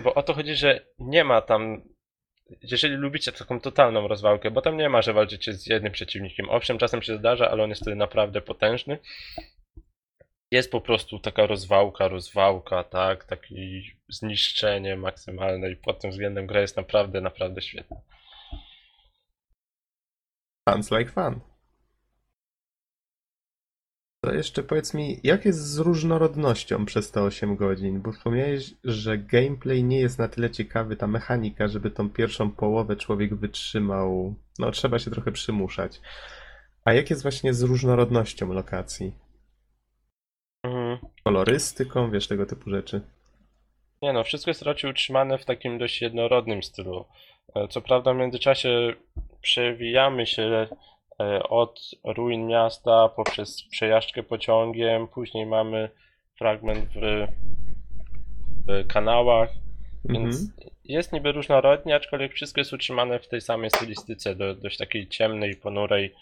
Bo o to chodzi, że nie ma tam. Jeżeli lubicie taką totalną rozwałkę, bo tam nie ma, że walczycie z jednym przeciwnikiem. Owszem, czasem się zdarza, ale on jest wtedy naprawdę potężny. Jest po prostu taka rozwałka, rozwałka, tak, takie zniszczenie maksymalne i pod tym względem gra jest naprawdę, naprawdę świetna. Sounds like fun. To jeszcze powiedz mi, jak jest z różnorodnością przez te 8 godzin? Bo wspomniałeś, że gameplay nie jest na tyle ciekawy, ta mechanika, żeby tą pierwszą połowę człowiek wytrzymał. No, trzeba się trochę przymuszać. A jak jest właśnie z różnorodnością lokacji? Kolorystyką, wiesz, tego typu rzeczy. Nie no, wszystko jest raczej utrzymane w takim dość jednorodnym stylu. E, Co prawda w międzyczasie przewijamy się e, od ruin miasta poprzez przejażdżkę pociągiem, później mamy fragment w, w kanałach, więc Mhm. jest niby różnorodnie, aczkolwiek wszystko jest utrzymane w tej samej stylistyce, do, dość takiej ciemnej, ponurej.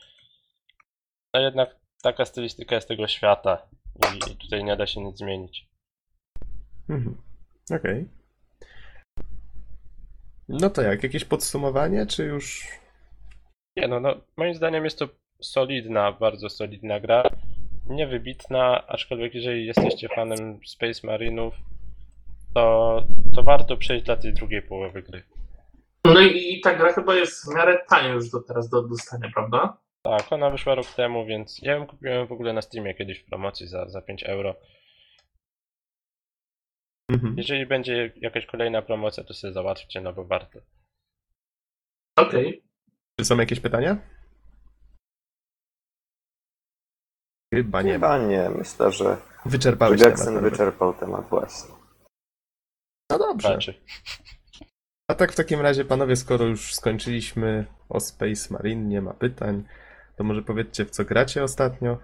No jednak taka stylistyka jest tego świata i tutaj nie da się nic zmienić. Mhm. Okej. No to jak, jakieś podsumowanie, czy już Nie no, no, moim zdaniem jest to solidna, bardzo solidna gra. Niewybitna, aczkolwiek jeżeli jesteście fanem Space Marinów, to, to warto przejść dla tej drugiej połowy gry. No i, i ta gra chyba jest w miarę tania już do teraz do dostania, prawda? Tak, ona wyszła rok temu, więc ja ją kupiłem w ogóle na Steamie kiedyś w promocji za, za 5 euro. Mhm. Jeżeli będzie jakaś kolejna promocja, to sobie załatwcie, no bo warto. Okej. Czy są jakieś pytania? Chyba nie ma. Chyba nie. Myślę, że, Wyczerpałeś temat. Norbert. wyczerpał temat właśnie. No dobrze. Znaczy, A tak w takim razie, panowie, skoro już skończyliśmy o Space Marine, nie ma pytań, to może powiedzcie, w co gracie ostatnio?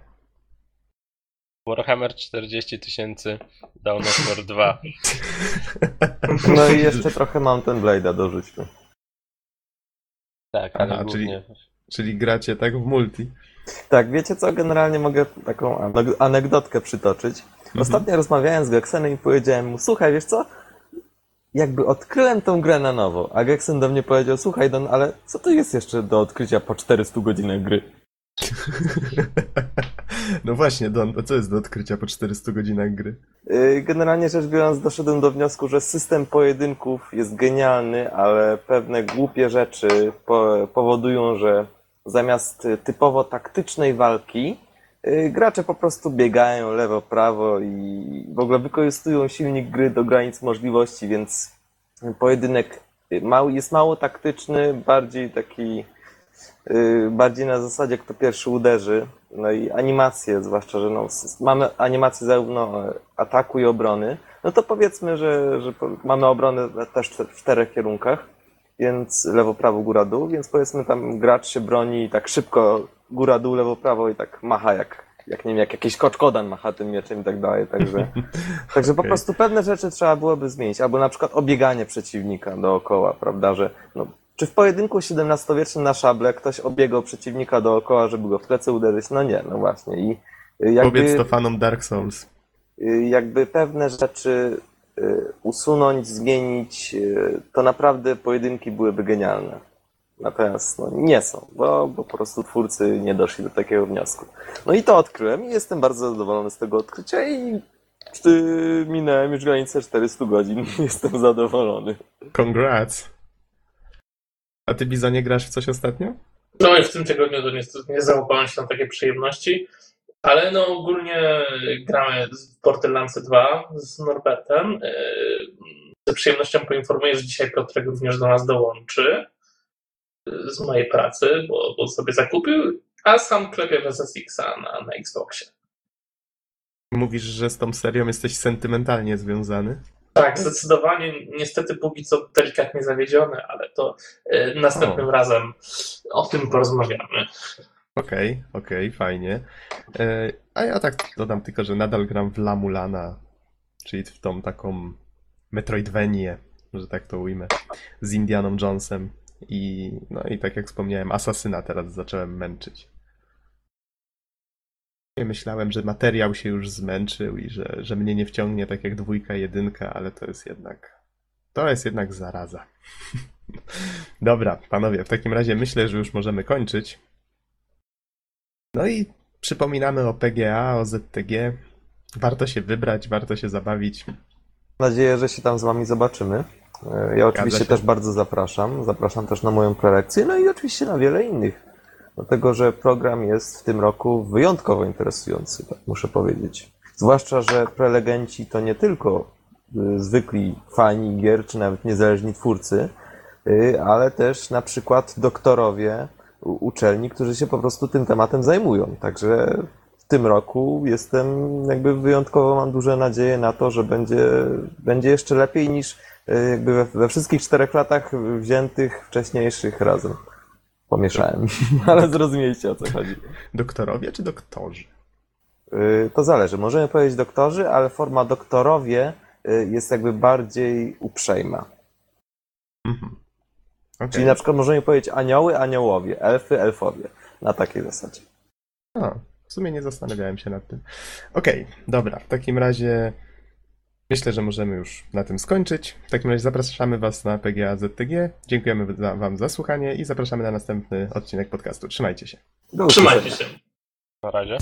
Warhammer 40 tysięcy Dawn of War 2. [laughs] No i jeszcze trochę Mountain Blade'a dorzućmy. Tak, ale Aha, czyli- głównie... Czyli gracie tak w multi. Tak, wiecie co, generalnie mogę taką aneg- anegdotkę przytoczyć. Ostatnio rozmawiałem z Geksenem i powiedziałem mu, słuchaj, wiesz co, jakby odkryłem tą grę na nowo, a Geksen do mnie powiedział, słuchaj Don, ale co to jest jeszcze do odkrycia po 400 godzinach gry? [laughs] No właśnie, Don, a co jest do odkrycia po 400 godzinach gry? Yy, Generalnie rzecz biorąc, doszedłem do wniosku, że system pojedynków jest genialny, ale pewne głupie rzeczy po powodują, że zamiast y, typowo taktycznej walki, yy, gracze po prostu biegają lewo, prawo i w ogóle wykorzystują silnik gry do granic możliwości, więc pojedynek y, jest mało taktyczny, bardziej taki y, bardziej na zasadzie, kto pierwszy uderzy. No i animacje, zwłaszcza, że no, mamy animacje zarówno e, ataku i obrony. No to powiedzmy, że, że po- mamy obronę też w czterech kierunkach, więc lewo, prawo, góra, dół, więc powiedzmy tam gracz się broni i tak szybko góra, dół, lewo, prawo i tak macha jak, jak nie wiem, jak jakiś koczkodan macha tym mieczem i tak dalej, także, [laughs] także po Okej. prostu pewne rzeczy trzeba byłoby zmienić, albo na przykład obieganie przeciwnika dookoła, prawda, że no, czy w pojedynku XVII-wiecznym na szable ktoś obiegał przeciwnika dookoła, żeby go w plecy uderzyć? No nie, no właśnie. I y, jakby, Powiedz to fanom Dark Souls. y, jakby pewne rzeczy y, usunąć, zmienić, to naprawdę pojedynki byłyby genialne. Natomiast no, nie są, bo, bo po prostu twórcy nie doszli do takiego wniosku. No i to odkryłem i jestem bardzo zadowolony z tego odkrycia i minąłem już granicę 400 godzin. [laughs] Jestem zadowolony. Congrats. A ty, Bizonie, grasz w coś ostatnio? No i w tym tygodniu to niestety nie załapałem się na takie przyjemności, ale no ogólnie gramy w Borderlands 2 z Norbertem. Yy, Z przyjemnością poinformuję, że dzisiaj Piotrek również do nas dołączy yy, z mojej pracy, bo, bo sobie zakupił, a sam klepie w SSX-a na, na Xboxie. Mówisz, że z tą serią jesteś sentymentalnie związany. Tak, zdecydowanie. Niestety póki co delikatnie zawiedziony, ale to yy, następnym O. razem o tym porozmawiamy. Okej, okej, fajnie. E, a ja tak dodam tylko, że nadal gram w La Mulana, czyli w tą taką Metroidvanię, że tak to ujmę, z Indianą Jonesem. I, no i tak jak wspomniałem, Asasyna teraz zacząłem męczyć. Myślałem, że materiał się już zmęczył i że, że mnie nie wciągnie tak jak dwójka, jedynka, ale to jest jednak. To jest jednak zaraza. [laughs] Dobra, panowie, w takim razie myślę, że już możemy kończyć. No i przypominamy o PGA, o ZTG. Warto się wybrać, warto się zabawić. Mam nadzieję, że się tam z Wami zobaczymy. E, Ja oczywiście się. też bardzo zapraszam. Zapraszam też na moją prelekcję, no i oczywiście na wiele innych. Dlatego, że program jest w tym roku wyjątkowo interesujący, tak muszę powiedzieć. Zwłaszcza, że prelegenci to nie tylko y, zwykli fani gier, czy nawet niezależni twórcy, y, ale też na przykład doktorowie uczelni, którzy się po prostu tym tematem zajmują. Także w tym roku jestem jakby wyjątkowo mam duże nadzieje na to, że będzie, będzie jeszcze lepiej niż y, jakby we, we wszystkich czterech latach wziętych wcześniejszych razem. Pomieszałem, [laughs] ale zrozumieliście o co chodzi. Doktorowie czy doktorzy? Y, To zależy. Możemy powiedzieć doktorzy, ale forma doktorowie y, jest jakby bardziej uprzejma. Mhm. Okej. Czyli na przykład możemy powiedzieć anioły, aniołowie, elfy, elfowie. Na takiej zasadzie. A, w sumie nie zastanawiałem się nad tym. Okej, dobra. W takim razie myślę, że możemy już na tym skończyć. W takim razie zapraszamy Was na PGA ZTG. Dziękujemy za, Wam za słuchanie i zapraszamy na następny odcinek podcastu. Trzymajcie się. Do. Trzymajcie się. Na razie.